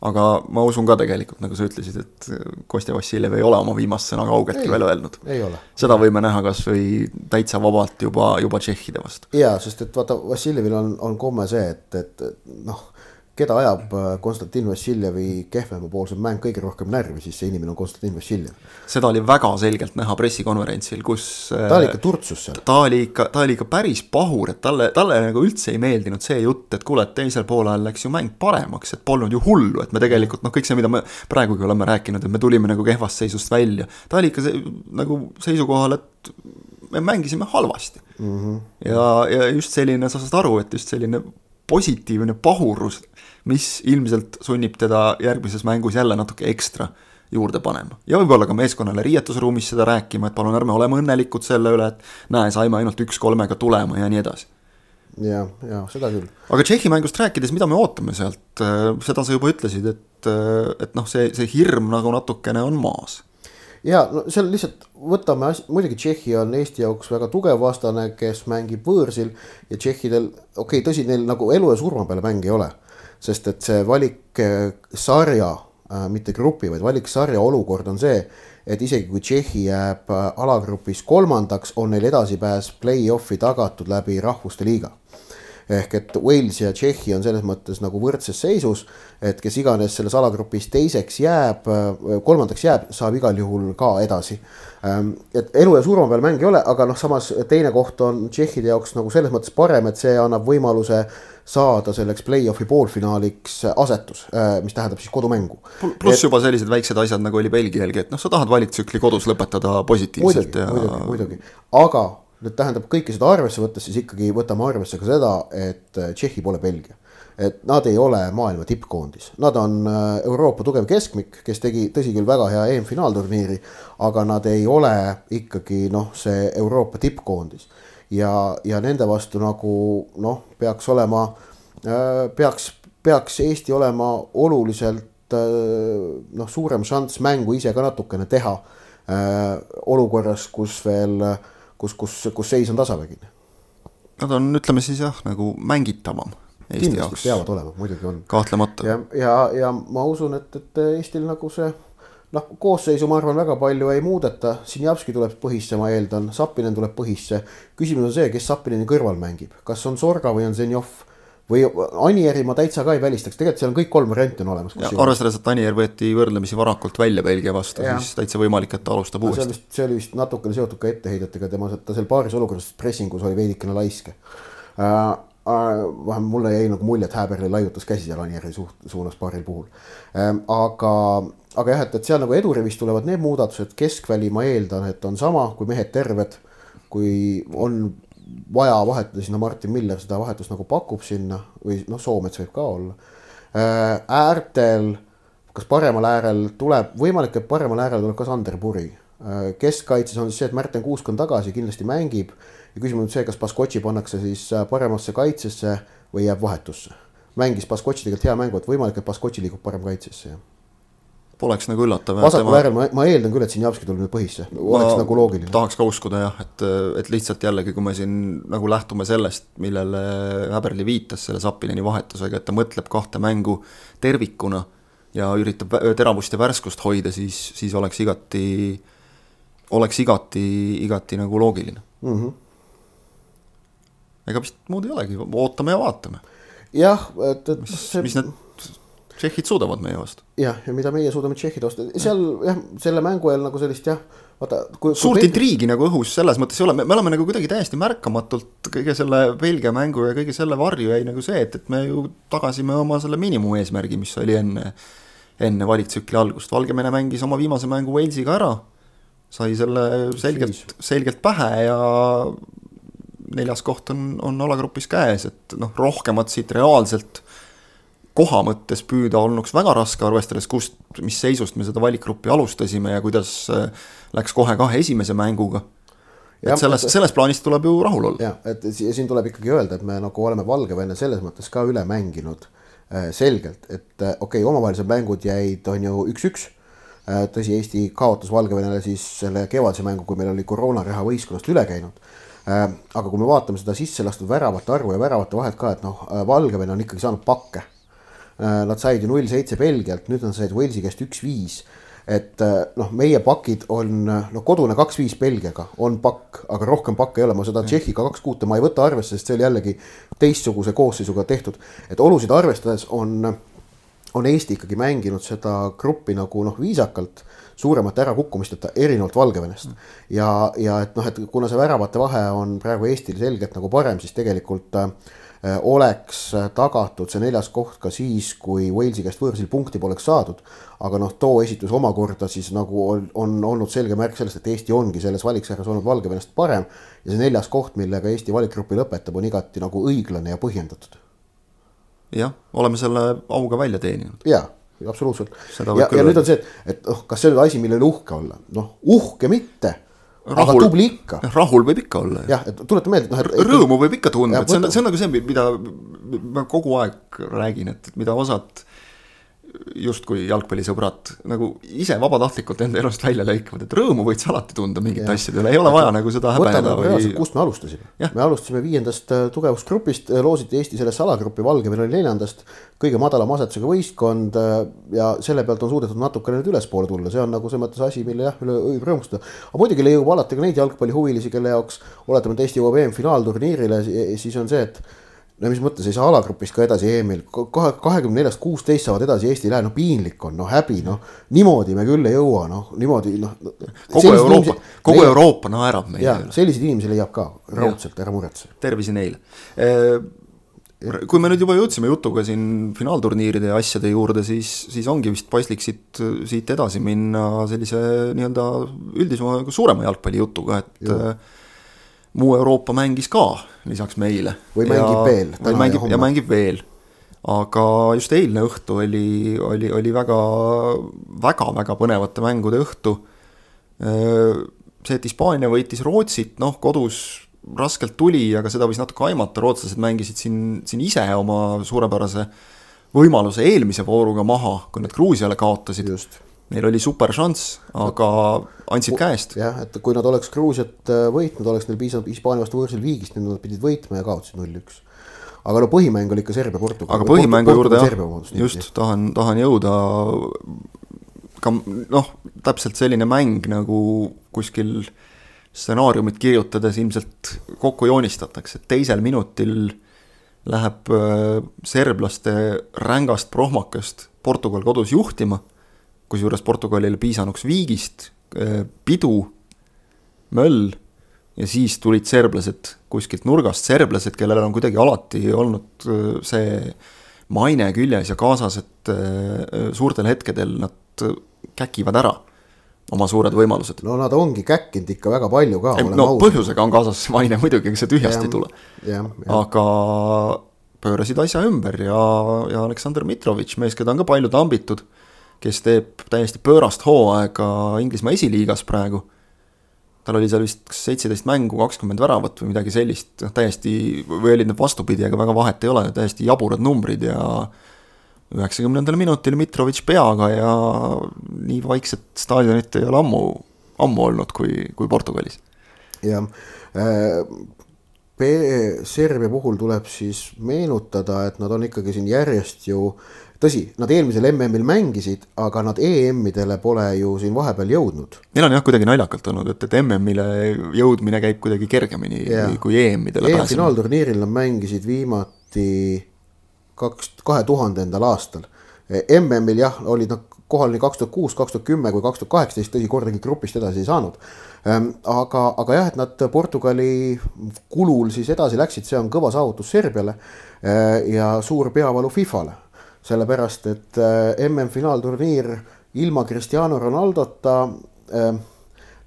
aga ma usun ka tegelikult, nagu sa ütlesid, et Kostja Vassiljev ei ole oma viimast sõna kaugeltki veel öelnud. seda võime näha kas või täitsa vabalt juba, juba tšehhide vastu. jaa, sest et vaata, Vassiljevil on, on komme see, et, et noh keda ajab äh, Konstantin Vassiljevi kehvemapoolsem mäng kõige rohkem närvi, siis see inimene on Konstantin Vassiljev. seda oli väga selgelt näha pressikonverentsil, kus ta oli ikka turtsus seal. ta oli ikka, ta oli ikka päris pahur, et talle, talle nagu üldse ei meeldinud see jutt, et kuule, et teisel poolajal läks ju mäng paremaks, et polnud ju hullu, et me tegelikult noh, kõik see, mida me praegugi oleme rääkinud, et me tulime nagu kehvast seisust välja. ta oli ikka see, nagu seisukohal, et me mängisime halvasti mm. -hmm. ja, ja just selline, sa saad aru, et just selline positiivne pahurus mis ilmselt sunnib teda järgmises mängus jälle natuke ekstra juurde panema. ja võib-olla ka meeskonnale riietusruumis seda rääkima, et palun ärme oleme õnnelikud selle üle, et näe, saime ainult üks-kolmega tulema ja nii edasi. ja, ja seda küll. aga Tšehhi mängust rääkides, mida me ootame sealt, seda sa juba ütlesid, et, et noh, see, see hirm nagu natukene on maas ja no seal lihtsalt võtame muidugi Tšehhi on Eesti jaoks väga tugev vastane, kes mängib võõrsil ja tšehhidel, okei okay,, tõsi, neil nagu elu ja surma peale mänge ei ole sest et see valiksarja, äh, mitte grupi, vaid valiksarja olukord on see, et isegi kui Tšehhi jääb äh, alagrupis kolmandaks, on neil edasipääs play-off'i tagatud läbi Rahvuste Liiga ehk et Wales ja Tšehhi on selles mõttes nagu võrdses seisus, et kes iganes selles alagrupis teiseks jääb, äh, kolmandaks jääb, saab igal juhul ka edasi. Ähm, et elu ja surma peal mäng ei ole, aga noh, samas teine koht on Tšehhide jaoks nagu selles mõttes parem, et see annab võimaluse saada selleks play-off'i poolfinaaliks asetus, äh, mis tähendab siis kodumängu. pluss juba sellised väiksed asjad, nagu oli Belgialgi, et noh, sa tahad valiktsükli kodus lõpetada positiivselt muidugi, ja. muidugi, muidugi, aga nüüd tähendab kõike seda arvesse võttes, siis ikkagi võtame arvesse ka seda, et äh, Tšehhi pole Belgia. et nad ei ole maailma tippkoondis, nad on äh, Euroopa tugev keskmik, kes tegi, tõsi küll, väga hea EM-finaalturniiri, aga nad ei ole ikkagi noh, see Euroopa tippkoondis ja, ja nende vastu nagu noh, peaks olema, äh, peaks, peaks Eesti olema oluliselt äh, noh, suurem šanss mängu ise ka natukene teha. Äh, olukorras, kus veel, kus, kus, kus seis on tasavägine. Nad on, ütleme siis jah, nagu mängitavam Eesti jaoks. peavad olema, muidugi on. kahtlemata. ja, ja, ja ma usun, et, et Eestil nagu see noh, koosseisu ma arvan, väga palju ei muudeta, Sinjavski tuleb põhisse, ma eeldan, Sapinen tuleb põhisse. küsimus on see, kes Sapineni kõrval mängib, kas on Sorga või on Zenjov või Anieri ma täitsa ka ei välistaks, tegelikult seal on kõik kolm varianti on olemas. arvestades, et Anier võeti võrdlemisi varakult välja Belgia vastu, siis täitsa võimalik, et ta alustab no, uuesti. see oli vist natukene seotud ka etteheidetega, tema, ta seal paaris olukorras pressingus oli veidikene laiske äh, äh,. vähemalt mulle jäi nagu mulje, et Häberli laiutas käsi seal Anieri suht, suunas paaril puhul ähm,. aga aga jah, et, et seal nagu edurivis tulevad need muudatused, keskväli ma eeldan, et on sama, kui mehed terved. kui on vaja vahetada sinna, Martin Miller seda vahetust nagu pakub sinna või noh, Soomets võib ka olla. Äh, äärtel, kas paremal äärel tuleb, võimalik, et paremal äärel tuleb ka Sander Puri. Äh, keskkaitses on siis see, et Märten Kuusk on tagasi, kindlasti mängib. ja küsimus on see, kas Baskotši pannakse siis äh, paremasse kaitsesse või jääb vahetusse. mängis Baskotši tegelikult hea mängu, et võimalik, et Baskotši liigub parem kaitsesse, jah poleks nagu üllatav. vasakul äärel ma, ma eeldan küll, et Sinjavski tuleb nüüd põhisse, oleks nagu loogiline. tahaks ka uskuda jah, et, et lihtsalt jällegi, kui me siin nagu lähtume sellest, millele Häberli viitas selle Sapineni vahetusega, et ta mõtleb kahte mängu tervikuna ja üritab teravust ja värskust hoida, siis, siis oleks igati, oleks igati, igati nagu loogiline mm. -hmm. ega vist muud ei olegi, ootame ja vaatame. jah, et, et mis see..., mis need tšehhid suudavad meie vastu. jah, ja mida meie suudame tšehhide vastu, seal jah, selle mängu ajal nagu sellist jah, vaata. suurt intriigi nagu õhus selles mõttes ei ole, me oleme nagu kuidagi täiesti märkamatult kõige selle Belgia mängu ja kõige selle varju jäi nagu see, et, et me ju tagasime oma selle miinimumeesmärgi, mis oli enne enne valiktsükli algust, Valgevene mängis oma viimase mängu Walesiga ära, sai selle selgelt, selgelt pähe ja neljas koht on, on alagrupis käes, et noh, rohkemat siit reaalselt koha mõttes püüda olnuks väga raske, arvestades kust, mis seisust me seda valikgruppi alustasime ja kuidas äh, läks kohe kahe esimese mänguga. et selles, selles plaanis tuleb ju rahul olla. jah, et siin tuleb ikkagi öelda, et me nagu oleme Valgevene selles mõttes ka üle mänginud äh, selgelt, et äh, okei okay,, omavahelised mängud jäid, on ju üks-üks tõsi, Eesti kaotas Valgevenele siis selle kevadise mängu, kui meil oli koroonareha võistkonnast üle käinud aga kui me vaatame seda sisse lastud väravate arvu ja väravate vahet ka, et noh, Valgevene on ikkagi saanud pakke nad said ju null seitse Belgialt, nüüd nad said Walesi käest üks-viis. et äh, noh, meie pakid on noh, kodune kaks-viis Belgiaga on pakk, aga rohkem pakke ei ole, ma seda Tšehhiga kaks kuute ma ei võta arvesse, sest see oli jällegi teistsuguse koosseisuga tehtud. et olusid arvestades on, on Eesti ikkagi mänginud seda gruppi nagu noh, viisakalt suuremate ärakukkumisteta, erinevalt Valgevenest. ja, ja et noh, et kuna see väravate vahe on praegu Eestil selgelt nagu parem, siis tegelikult äh, Äh, oleks tagatud see neljas koht ka siis, kui Walesi käest võõrsil punkti poleks saadud. aga noh, too esitus omakorda siis nagu on, on olnud selge märk sellest, et Eesti ongi selles valiksarjas olnud Valgevenest parem. ja see neljas koht, millega Eesti valikgrupi lõpetab, on igati nagu õiglane ja põhjendatud. jah, oleme selle auga välja teeninud. jaa absoluutselt. ja, ja nüüd on see, et, et noh, kas see on asi, mille üle uhke olla, noh uhke mitte rahul, aga tubli ikka. rahul võib ikka olla. jah, et tuleta meelde, et noh, et rõõmu võib ikka tunda, et see on, see on nagu see, mida ma kogu aeg räägin, et, et mida osad justkui jalgpallisõbrad nagu ise vabatahtlikult enda elust välja lõikavad, et rõõmu võid sa alati tunda mingite asjade üle, ei ole vaja nagu seda häbeneda või. kust me alustasime, me alustasime viiendast äh, tugevusgrupist, äh, loositi Eesti sellesse alagruppi, Valgevene oli neljandast. kõige madalama asetusega võistkond äh, ja selle pealt on suudetud natukene nüüd ülespoole tulla, see on nagu selles mõttes asi, mille jah, üle võib rõõmustada. aga muidugi leiub alati ka neid jalgpallihuvilisi, kelle jaoks oletame, et Eesti jõuab EM-finaalturniirile, siis on see, et no mis mõttes ei saa alagrupis ka edasi EM-il, kahe, kahekümne neljast kuusteist saavad edasi Eesti lähe, no piinlik on, no häbi, noh. niimoodi me küll ei jõua, noh, niimoodi noh. kogu Euroopa, kogu leiab, Euroopa naerab no, meile. selliseid inimesi leiab ka raudselt, ära muretse. tervisi neile kui me nüüd juba jõudsime jutuga siin finaalturniiride ja asjade juurde, siis, siis ongi vist paslik siit, siit edasi minna sellise nii-öelda üldisema, suurema jalgpallijutuga, et Juh muu Euroopa mängis ka lisaks meile. või mängib ja, veel. või mängib ja mängib veel. aga just eilne õhtu oli, oli, oli väga, väga, väga põnevate mängude õhtu. see, et Hispaania võitis Rootsit, noh, kodus raskelt tuli, aga seda võis natuke aimata, rootslased mängisid siin, siin ise oma suurepärase võimaluse eelmise vooruga maha, kui nad Gruusiale kaotasid. neil oli super šanss, aga andsid käest. jah, et kui nad oleks Gruusiat äh, võitnud, oleks neil piisavalt Hispaania vastu võõrsil viigist, nüüd nad pidid võitma ja kaotasid null-üks. aga no põhimäng oli ikka Serbia-Portugal. aga põhimängu juurde jah, just tahan, tahan jõuda ka noh, täpselt selline mäng nagu kuskil stsenaariumit kirjutades ilmselt kokku joonistatakse, et teisel minutil läheb äh, serblaste rängast prohmakast Portugal kodus juhtima kusjuures Portugalile piisanuks viigist, pidu, möll ja siis tulid serblased kuskilt nurgast, serblased, kellel on kuidagi alati olnud äh, see maine küljes ja kaasas, et äh, suurtel hetkedel nad käkivad ära oma suured võimalused. no nad ongi käkkinud ikka väga palju ka. no aus. põhjusega on kaasas maine muidugi, ega see tühjast ei tule. aga pöörasid asja ümber ja, ja Aleksandr Mitrovitš, mees, keda on ka palju tambitud kes teeb täiesti pöörast hooaega Inglismaa esiliigas praegu. tal oli seal vist kas seitseteist mängu, kakskümmend väravat või midagi sellist, noh täiesti, või olid need vastupidi, aga väga vahet ei ole, täiesti jaburad numbrid ja üheksakümnendal minutil Mitrovitš peaga ja nii vaikset staadionit ei ole ammu, ammu olnud kui, kui Portugalis. jah äh,, Serbia puhul tuleb siis meenutada, et nad on ikkagi siin järjest ju tõsi, nad eelmisel MM-il mängisid, aga nad EM-idele pole ju siin vahepeal jõudnud. Neil on jah kuidagi naljakalt olnud, et, et MM-ile jõudmine käib kuidagi kergemini yeah. kui EM-idele EM finaalturniiril nad mängisid viimati kaks, kahe tuhandendal aastal. MM-il jah, olid nad kohal nii kaks tuhat kuus, kaks tuhat kümme kui kaks tuhat kaheksateist, tõsi, kordagi grupist edasi ei saanud. Ehm, aga, aga jah, et nad Portugali kulul siis edasi läksid, see on kõva saavutus Serbiale eh, ja suur peavalu Fifale sellepärast et äh, MM-finaalturniir ilma Cristiano Ronaldota äh,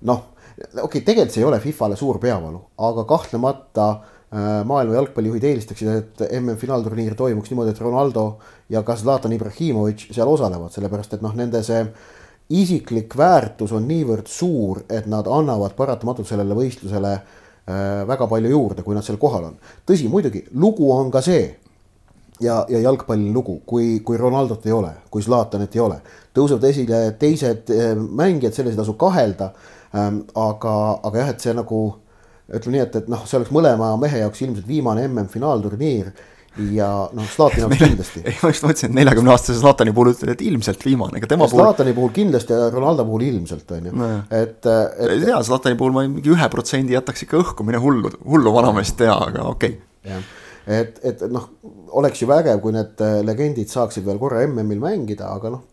noh, okei okay,, tegelikult see ei ole Fifale suur peavalu, aga kahtlemata äh, maailma jalgpallijuhid eelistaksid, et MM-finaalturniir toimuks niimoodi, et Ronaldo ja ka Zlatan Ibrahimovic seal osalevad, sellepärast et noh, nende see isiklik väärtus on niivõrd suur, et nad annavad paratamatult sellele võistlusele väga palju juurde, kui nad seal kohal on. tõsi, muidugi lugu on ka see ja, ja jalgpalli lugu, kui, kui Ronaldot ei ole, kui Zlatanit ei ole, tõusevad esile teised mängijad, selles ei tasu kahelda Ähm, aga, aga jah, et see nagu ütleme nii, et, et noh, see oleks mõlema mehe jaoks ilmselt viimane MM-finaalturniir ja noh, Zlatani jaoks kindlasti. ei, ma just mõtlesin, et neljakümne aastase Zlatani puhul ütled, et ilmselt viimane, aga tema puhul. Zlatani puhul kindlasti ja Ronaldo puhul ilmselt on ju no,, et, et. tea, Zlatani puhul ma mingi ühe protsendi jätaks ikka õhku, mine hullu, hullu vanameest tea, aga okei okay et, et noh, oleks ju vägev, kui need äh, legendid saaksid veel korra MM-il mängida, aga noh,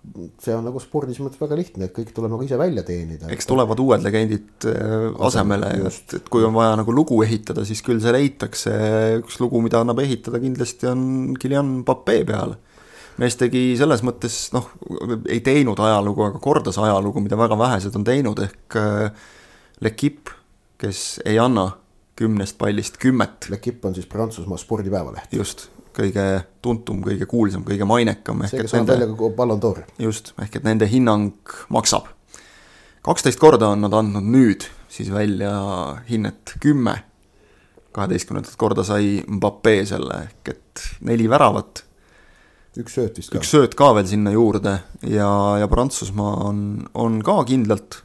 see on nagu spordis mõttes väga lihtne, et kõik tuleb nagu ise välja teenida. eks tulevad uued legendid äh, asemele, et, et kui on vaja nagu lugu ehitada, siis küll see leitakse, üks lugu, mida annab ehitada kindlasti on Guillain Pape peale mees tegi selles mõttes noh, ei teinud ajalugu, aga kordas ajalugu, mida väga vähesed on teinud, ehk äh, L'Equipe, kes ei anna kümnest pallist kümmet. L'Equipe on siis Prantsusmaa spordipäevaleht. just, kõige tuntum, kõige kuulsam, kõige mainekam. see, kes annab välja ka Ballon d'Ori. just, ehk et nende hinnang maksab. kaksteist korda on nad andnud nüüd siis välja hinnet kümme. kaheteistkümnendat korda sai Mbappe selle, ehk et neli väravat. Üks sööt vist ka. üks sööt ka veel sinna juurde ja, ja Prantsusmaa on, on ka kindlalt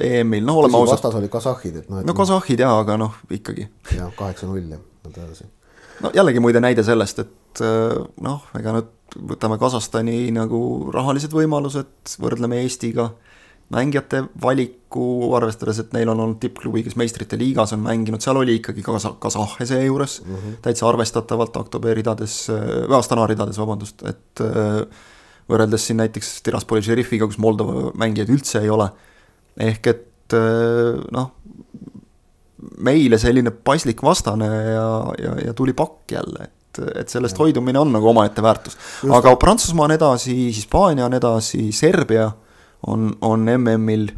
EM-il, noh oleme ausad. vastas oli kasahhid, et noh. no kasahhid jaa, aga noh, ikkagi. jah, kaheksa-null ja nõnda edasi. no jällegi muide näide sellest, et noh, ega nüüd võtame Kasahstani nagu rahalised võimalused, võrdleme Eestiga, mängijate valiku, arvestades, et neil on olnud tippklubi, kes meistrite liigas on mänginud, seal oli ikkagi kasa-, kasahhe seejuures mm, -hmm. täitsa arvestatavalt Aktoberi ridades, või Astana ridades, vabandust, et äh, võrreldes siin näiteks Tiraspoli Šerifiga, kus Moldova mängijaid üldse ei ole ehk et äh, noh, meile selline paslik vastane ja, ja, ja tuli pakk jälle, et, et sellest hoidumine on nagu omaette väärtus. aga Prantsusmaa on edasi, Hispaania on edasi, Serbia on, on MM-il.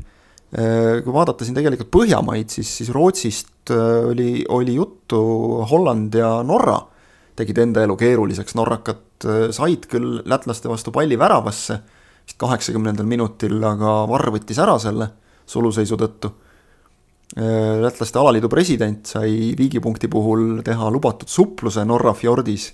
Äh, kui vaadata siin tegelikult Põhjamaid, siis, siis Rootsist äh, oli, oli juttu, Holland ja Norra tegid enda elu keeruliseks, norrakad said küll lätlaste vastu palli väravasse vist kaheksakümnendal minutil, aga Varr võttis ära selle suluseisu tõttu. Äh, lätlaste alaliidu president sai viigipunkti puhul teha lubatud supluse Norra fjordis.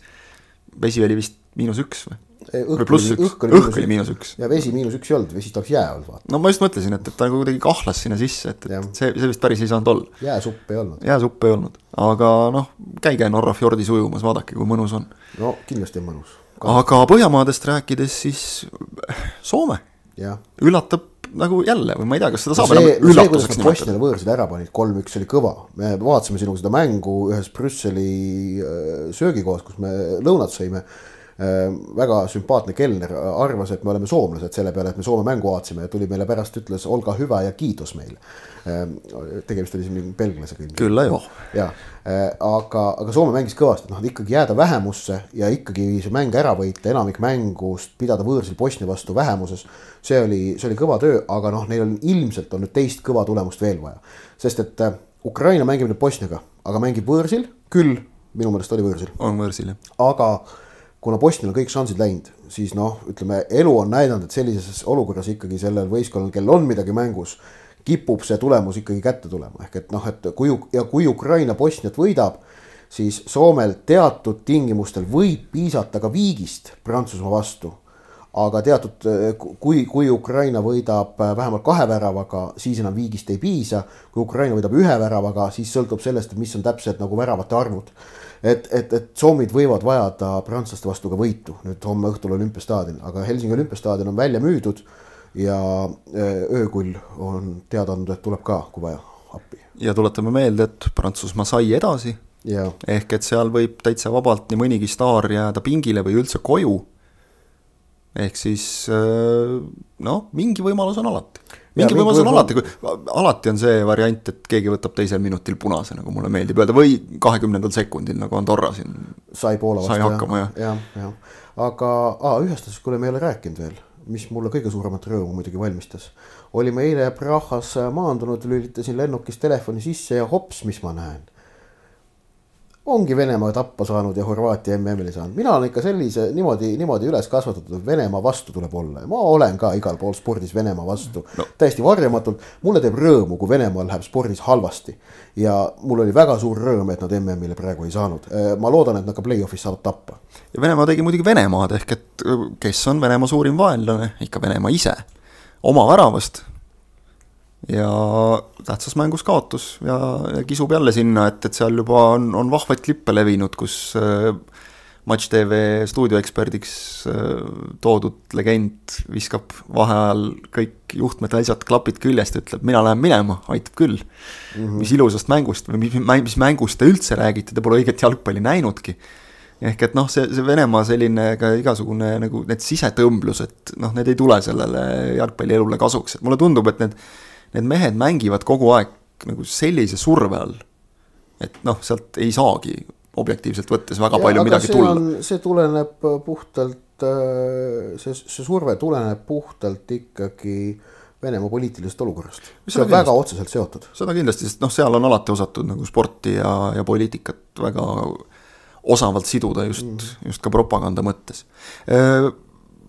Vesi oli vist miinus üks või? või pluss üks, õhk oli miinus üks. ja vesi miinus üks ei olnud, vesi oleks jää olnud vaata. no ma just mõtlesin, et, et ta kuidagi kahlas sinna sisse, et, et see, see vist päris ei saanud olla. jääsupp ei olnud. jääsupp ei olnud, aga noh, käige Norra fjordis ujumas, vaadake, kui mõnus on. no kindlasti on mõnus. aga Põhjamaadest rääkides, siis Soome üllatab nagu jälle või ma ei tea, kas seda saab see, enam üllatuseks nimetada. Bosniale võõrsil ära panid, kolm-üks oli kõva, me vaatasime sinuga seda mängu ühes Brüsseli äh, söögikohas, kus me lõunat sõime väga sümpaatne kelner arvas, et me oleme soomlased selle peale, et me Soome mängu vaatasime ja tuli meile pärast, ütles olga hüva ja kiitos meile. Äh, tegemist oli siin belglasega. küll jah. ja, aga, aga Soome mängis kõvasti, noh, ikkagi jääda vähemusse ja ikkagi see mäng ära võita, enamik mängust pidada võõrsil Bosnia vastu vähemuses see oli, see oli kõva töö, aga noh, neil on ilmselt on nüüd teist kõva tulemust veel vaja. sest et äh, Ukraina mängib nüüd Bosniaga, aga mängib võõrsil, küll minu meelest oli võõrsil. on võõrsil, jah. aga kuna Bosnial kõik šansid läinud, siis noh, ütleme elu on näidanud, et sellises olukorras ikkagi sellel võistkonnal, kellel on midagi mängus, kipub see tulemus ikkagi kätte tulema, ehk et noh, et kui ja kui Ukraina Bosniat võidab, siis Soomel teatud tingimustel võib piisata ka viigist Prantsusmaa vastu aga teatud, kui, kui Ukraina võidab äh, vähemalt kahe väravaga, siis enam viigist ei piisa. kui Ukraina võidab ühe väravaga, siis sõltub sellest, mis on täpselt nagu väravate arvud. Et, et, et soomid võivad vajada prantslaste vastu ka võitu nüüd homme õhtul olümpiastaadionil, aga Helsingi olümpiastaadion on välja müüdud. ja äh, öökull on teada andnud, et tuleb ka, kui vaja, appi. ja tuletame meelde, et Prantsusmaa sai edasi. ehk et seal võib täitsa vabalt nii mõnigi staar jääda pingile või üldse koju ehk siis äh, noh, mingi võimalus on alati. Mingi ja, võimalus on alati, kui alati on see variant, et keegi võtab teisel minutil punase, nagu mulle meeldib öelda, või kahekümnendal sekundil, nagu Andorra siin sai Poola vastu. sai hakkama jah. jah, jah, aga aa, ühest asjast, kuule, me ei ole rääkinud veel, mis mulle kõige suuremat rõõmu muidugi valmistas. olime eile Prahas maandunud, lülitasin lennukis telefoni sisse ja hops, mis ma näen ongi Venemaa tappa saanud ja Horvaatia MM-ile saanud, mina olen ikka sellise niimoodi, niimoodi üles kasvatatud, et Venemaa vastu tuleb olla ja ma olen ka igal pool spordis Venemaa vastu no. täiesti varjamatult. mulle teeb rõõmu, kui Venemaal läheb spordis halvasti ja mul oli väga suur rõõm, et nad MM-ile praegu ei saanud. Äh, ma loodan, et nad ka play-off'is saavad tappa. ja Venemaa tegi muidugi Venemaad ehk et kes on Venemaa suurim vaenlane, ikka Venemaa ise, oma väravast ja tähtsas mängus kaotus ja, ja kisub jälle sinna, et, et seal juba on, on vahvaid klippe levinud, kus äh, Match TV stuudioeksperdiks äh, toodud legend viskab vaheajal kõik juhtmed, asjad, klapid küljest, ütleb mina lähen minema, aitab küll mm. -hmm. mis ilusast mängust või mis, mis mängust te üldse räägite, te pole õiget jalgpalli näinudki. ehk et noh, see, see Venemaa selline ka igasugune nagu need sisetõmblused, noh, need ei tule sellele jalgpallielule kasuks, et mulle tundub, et need need mehed mängivad kogu aeg nagu sellise surve all, et noh, sealt ei saagi objektiivselt võttes väga ja, palju midagi tulla. see tuleneb puhtalt, äh, see, see surve tuleneb puhtalt ikkagi Venemaa poliitilisest olukorrast. see on kindlasti, väga otseselt seotud. seda kindlasti, sest noh, seal on alati osatud nagu sporti ja, ja poliitikat väga osavalt siduda just mm., just ka propaganda mõttes. Äh,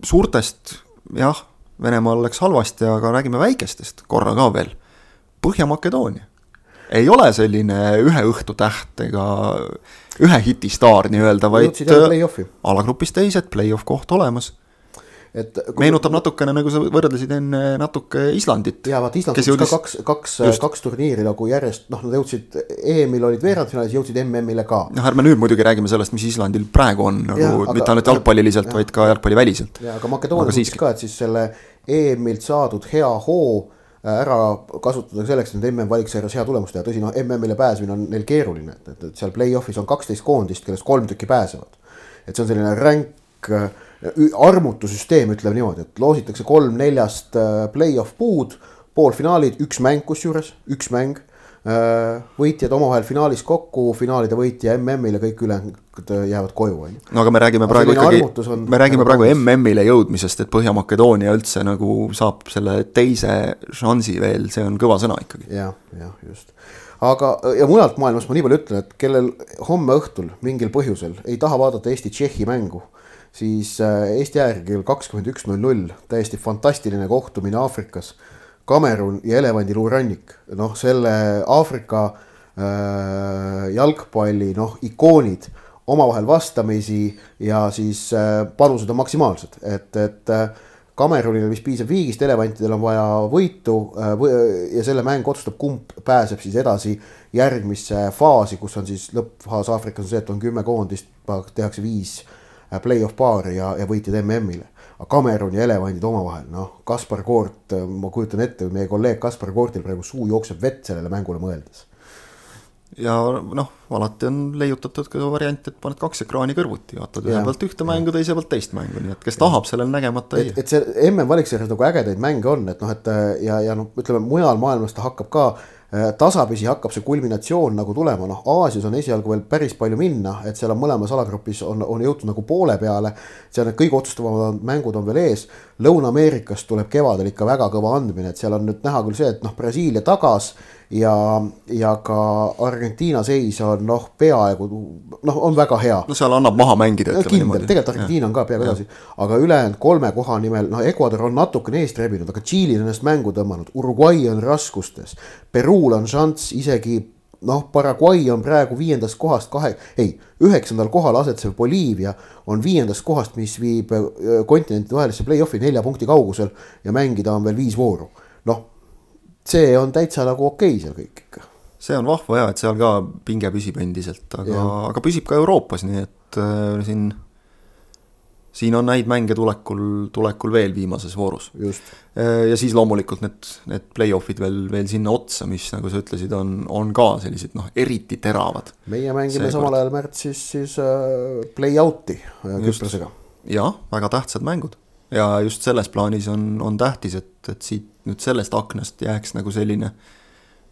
suurtest jah Venemaal läks halvasti, aga räägime väikestest korra ka veel. Põhja-Makedoonia. Ei ole selline ühe õhtu täht ega ühe hitistaar nii-öelda, vaid alagrupis teised, play-off koht olemas et meenutab natukene, nagu sa võrdlesid enne natuke Islandit. ja vaat Island jõudis ka kaks, kaks, kaks turniiri nagu järjest, noh, nad jõudsid EM-il olid veerandfinaalis, jõudsid MM-ile ka. noh, ärme nüüd muidugi räägime sellest, mis Islandil praegu on nagu ja, aga, mitte ainult jalgpalliliselt, vaid ka jalgpalliväliselt. ja aga Makedoonia ütles ka, et siis selle EM-ilt saadud hea hoo äh, ära kasutada selleks, et MM valiksarjas hea tulemust teha, tõsi noh, MM-ile pääsemine on neil keeruline, et, et, et seal play-off'is on kaksteist koondist, kellest kolm tükki pääsevad. et see on selline ränk äh, armutusüsteem, ütleme niimoodi, et loositakse kolm neljast äh, play-off puud, poolfinaalid, üks mäng kusjuures, üks mäng Äh, võitjad omavahel finaalis kokku, finaalide võitja MM-il ja kõik ülejäänud äh, jäävad koju, on ju. no aga me räägime praegu ikkagi, me räägime praegu MM-ile jõudmisest, et Põhja-Makedoonia üldse nagu saab selle teise šansi veel, see on kõva sõna ikkagi ja,. jah, jah, just. aga, ja mujalt maailmast ma nii palju ütlen, et kellel homme õhtul mingil põhjusel ei taha vaadata Eesti-Tšehhi mängu, siis äh, Eesti ajaga kell kakskümmend üks null null, täiesti fantastiline kohtumine Aafrikas. Kamerun ja elevandiluurannik, noh, selle Aafrika äh, jalgpalli noh, ikoonid omavahel vastamisi ja siis äh, panused on maksimaalsed, et, et äh, Kamerunil vist piisab viigist, elevantidel on vaja võitu äh, ja selle mäng otsustab, kumb pääseb siis edasi järgmisse faasi, kus on siis lõppfaas Aafrikas on see, et on kümme koondist, tehakse viis äh, play-off paari ja, ja võitjad MM-ile Cameron ja elevandid omavahel, noh, Kaspar Koort, ma kujutan ette, meie kolleeg Kaspar Koortil praegu suu jookseb vett sellele mängule mõeldes. ja noh, alati on leiutatud ka variant, et paned kaks ekraani kõrvuti, vaatad ühe pealt ühte mängu, teise pealt teist mängu, nii et kes ja. tahab, sellel nägemata ei. et see MM valiksarjas nagu ägedaid mänge on, et noh, et ja, ja noh, ütleme mujal maailmas ta hakkab ka Äh, tasapisi hakkab see kulminatsioon nagu tulema, noh, Aasias on esialgu veel päris palju minna, et seal on mõlemas alagrupis on, on jõutud nagu poole peale. seal need kõige otsustavamad mängud on veel ees. Lõuna-Ameerikast tuleb kevadel ikka väga kõva andmine, et seal on nüüd näha küll see, et noh, Brasiilia tagas ja, ja ka Argentiina seis on noh, peaaegu noh, on väga hea. no seal annab maha mängida. kindel, tegelikult Argentiina on ka peaaegu edasi, aga ülejäänud kolme koha nimel, noh, Ecuador on natukene eest rebinud, aga Tšiili on ennast mängu tõmmanud, Uruguay on raskustes, Peruul on šanss isegi noh, Paraguay on praegu viiendast kohast kahe, ei, üheksandal kohal asetsev Boliivia on viiendast kohast, mis viib äh, kontinentide vahelisse play-off'i nelja punkti kaugusel ja mängida on veel viis vooru. noh, see on täitsa nagu okei okay seal kõik ikka. see on vahva ja, et seal ka pinge püsib endiselt, aga, aga püsib ka Euroopas, nii et äh, siin, siin on häid mänge tulekul, tulekul veel viimases voorus. Äh, ja siis loomulikult need, need play-off'id veel, veel sinna otsa, mis nagu sa ütlesid, on, on ka sellised noh, eriti teravad. meie mängime see samal ajal märtsis siis äh, play-out'i äh, Küprosega. jah, väga tähtsad mängud ja just selles plaanis on, on tähtis, et, et siit nüüd sellest aknast jääks nagu selline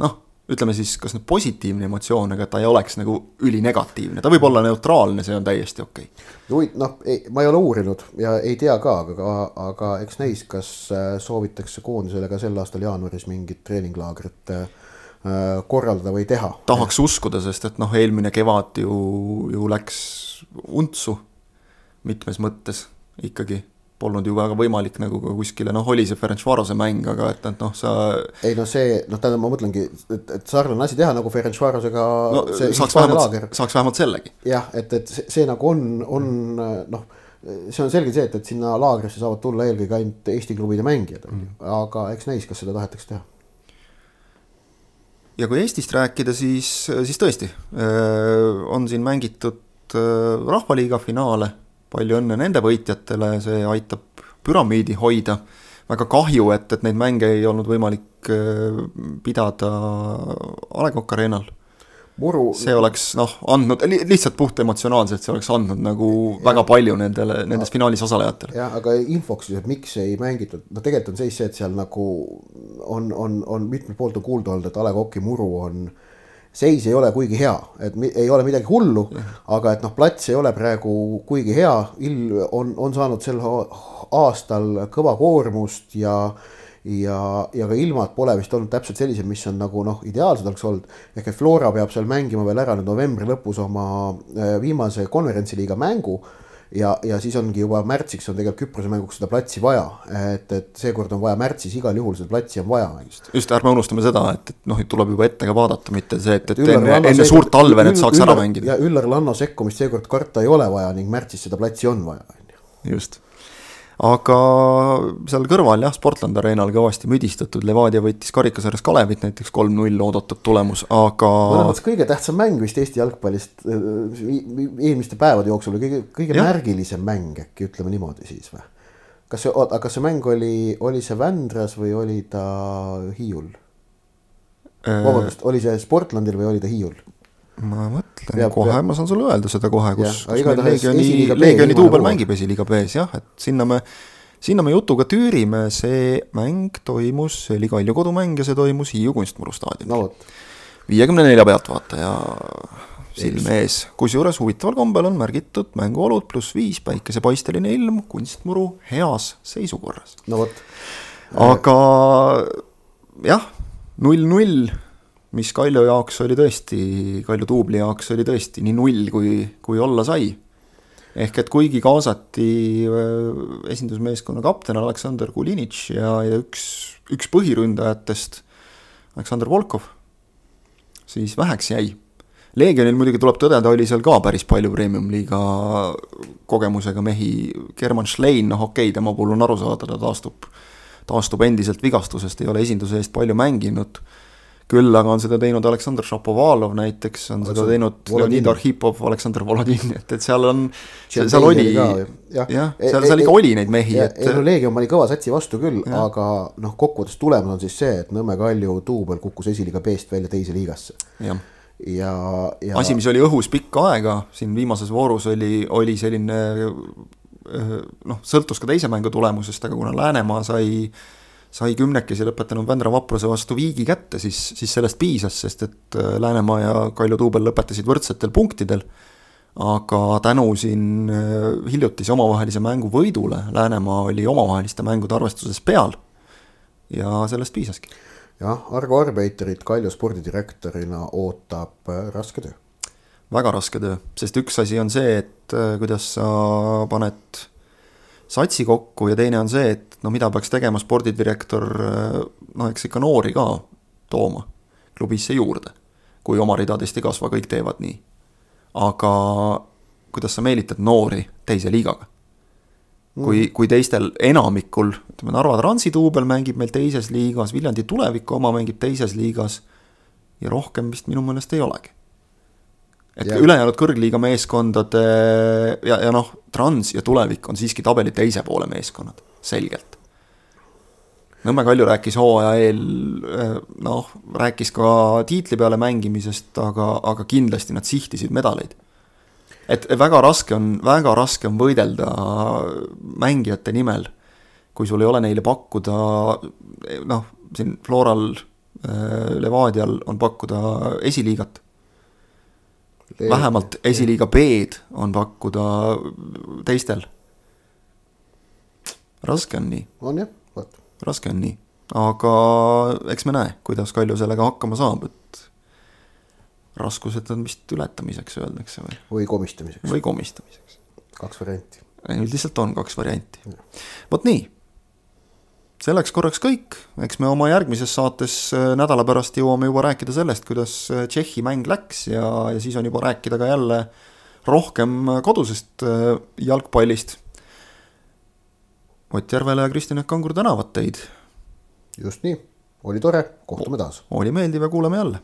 noh, ütleme siis, kas nüüd positiivne emotsioon, aga ta ei oleks nagu ülinegatiivne, ta võib olla neutraalne, see on täiesti okei. Okay.. noh, ma ei ole uurinud ja ei tea ka, aga, aga eks näis, kas äh, soovitakse koondisele ka sel aastal jaanuaris mingit treeninglaagrit äh, korraldada või teha. tahaks uskuda, sest et noh, eelmine kevad ju, ju läks untsu mitmes mõttes ikkagi polnud ju väga võimalik nagu ka kuskile, noh, oli see Ferencvarose mäng, aga et, et noh, sa. ei no see, noh, tähendab, ma mõtlengi, et, et sarnane asi teha nagu Ferencvarosega no,. saaks vähemalt, saaks vähemalt sellegi. jah, et, et see, see nagu on, on noh, see on selge see, et, et sinna laagrisse saavad tulla eelkõige ainult Eesti klubide mängijad mm. aga eks näis, kas seda tahetakse teha. ja kui Eestist rääkida, siis, siis tõesti on siin mängitud Rahvaliiga finaale palju õnne nende võitjatele, see aitab püramiidi hoida. väga kahju, et, et neid mänge ei olnud võimalik äh, pidada A Le Coq Arena'l. Muru... see oleks noh, andnud li, lihtsalt puht emotsionaalselt, see oleks andnud nagu ja. väga palju nendele, nendes finaalis osalejatele. jah, aga infoks siis, et miks ei mängitud, no tegelikult on seis see, et seal nagu on, on, on mitmelt poolt on kuulda olnud, et A Le Coq'i muru on äh, seis ei ole kuigi hea, et ei ole midagi hullu, aga et noh, plats ei ole praegu kuigi hea, ill on, on saanud sel aastal kõva koormust ja ja, ja ka ilmad pole vist olnud täpselt sellised, mis on nagu noh, ideaalsed oleks olnud. ehk et Flora peab seal mängima veel ära nüüd novembri lõpus oma äh, viimase konverentsiliiga mängu ja, ja siis ongi juba märtsiks on tegelikult Küprose mänguks seda platsi vaja, et, et seekord on vaja märtsis igal juhul seda platsi on vaja. just, just ärme unustame seda, et, et noh, tuleb juba ette ka vaadata, mitte see, et, et Üllar enne, enne suurt talve need saaks Üllar, ära mängida. ja Üllar Lanno sekkumist seekord karta ei ole vaja ning märtsis seda platsi on vaja, just aga seal kõrval jah, Sportland Arenal kõvasti müdistatud, Levadia võitis karikasarjas Kalevit näiteks kolm-null oodatud tulemus, aga. mõttes kõige tähtsam mäng vist Eesti jalgpallist äh, eelmiste päevade jooksul kõige, kõige ja. märgilisem mäng äkki ütleme niimoodi siis või? kas see, oota, kas see mäng oli, oli see Vändras või oli ta Hiiul? Äh. vabandust, oli see Sportlandil või oli ta Hiiul? Ma mõtlen kohe peab..., ma saan sulle öelda seda kohe, kus, kus meil Leegioni, Leegioni duubel mängib esiliiga B-s jah, et sinna me, sinna me jutuga tüürime, see mäng toimus, see oli Kalju kodumäng ja see toimus Hiiu kunstmuru staadionil no,. viiekümne nelja pealtvaataja silme ees, kusjuures huvitaval kombel on märgitud mänguolud pluss viis päikesepaisteline ilm, kunstmuru heas seisukorras. no vot. aga jah, null-null mis Kaljo jaoks oli tõesti, Kaljo Tuubli jaoks oli tõesti nii null, kui, kui olla sai. ehk et kuigi kaasati äh, esindusmeeskonna kapten Aleksandr Kulinitš ja, ja üks, üks põhiründajatest, Aleksandr Volkov, siis väheks jäi. Leegionil muidugi tuleb tõdeda, oli seal ka päris palju premium-liiga kogemusega mehi, German Schlein, noh okei okay,, tema puhul on aru saada, ta taastub, taastub endiselt vigastusest, ei ole esinduse eest palju mänginud küll aga on seda teinud Aleksandr Šapovalov näiteks, on seda teinud Leonid Arhipov, Aleksandr Volodin, et, et seal on, seal oli, jah, jah, e- seal, seal ikka oli neid mehi, et. ei no Leegion pani kõva satsi vastu küll, aga noh, kokkuvõttes tulemus on siis see, et Nõmme Kalju duubel kukkus esiliiga B-st välja teise liigasse. ja, ja, ja.... asi, mis oli õhus pikka aega, siin viimases voorus oli, oli selline noh, sõltus ka teise mängu tulemusest, aga kuna Läänemaa sai sai kümnekesi lõpetanud Vändra Vapruse vastu viigi kätte, siis, siis sellest piisas, sest et äh, Läänemaa ja Kalju Tuubel lõpetasid võrdsetel punktidel. aga tänu siin äh, hiljutise omavahelise mängu võidule, Läänemaa oli omavaheliste mängude arvestuses peal ja sellest piisaski. jah, Argo Arbeiterit Kalju spordidirektorina ootab äh, raske töö. väga raske töö, sest üks asi on see, et kuidas sa paned satsi kokku ja teine on see, et no mida peaks tegema spordidirektor, noh, eks ikka noori ka tooma klubisse juurde. kui oma ridadest ei kasva, kõik teevad nii. aga kuidas sa meelitad noori teise liigaga? kui mm., kui teistel enamikul, ütleme Narva Transi duubel mängib meil teises liigas, Viljandi tuleviku oma mängib teises liigas ja rohkem vist minu meelest ei olegi et ja. ülejäänud kõrgliiga meeskondade ja, ja noh, Trans ja Tulevik on siiski tabeli teise poole meeskonnad, selgelt. Nõmme Kalju rääkis hooaja eel, eh, noh, rääkis ka tiitli peale mängimisest, aga, aga kindlasti nad sihtisid medaleid. et väga raske on, väga raske on võidelda mängijate nimel, kui sul ei ole neile pakkuda, noh, siin Floral Levadial on pakkuda esiliigat. Vähemalt esiliiga B-d on pakkuda teistel. raske on nii. on jah, vot. raske on nii, aga eks me näe, kuidas Kalju sellega hakkama saab, et raskused on vist ületamiseks, öeldakse või? või komistamiseks. või komistamiseks. kaks varianti. üldiselt on kaks varianti. vot nii selleks korraks kõik, eks me oma järgmises saates äh, nädala pärast jõuame juba rääkida sellest, kuidas äh, Tšehhi mäng läks ja, ja siis on juba rääkida ka jälle rohkem äh, kodusest jalgpallist. Ott Järvele ja Kristjan Kangur tänavad teid. just nii, oli tore, kohtume taas. oli meeldiv ja kuulame jälle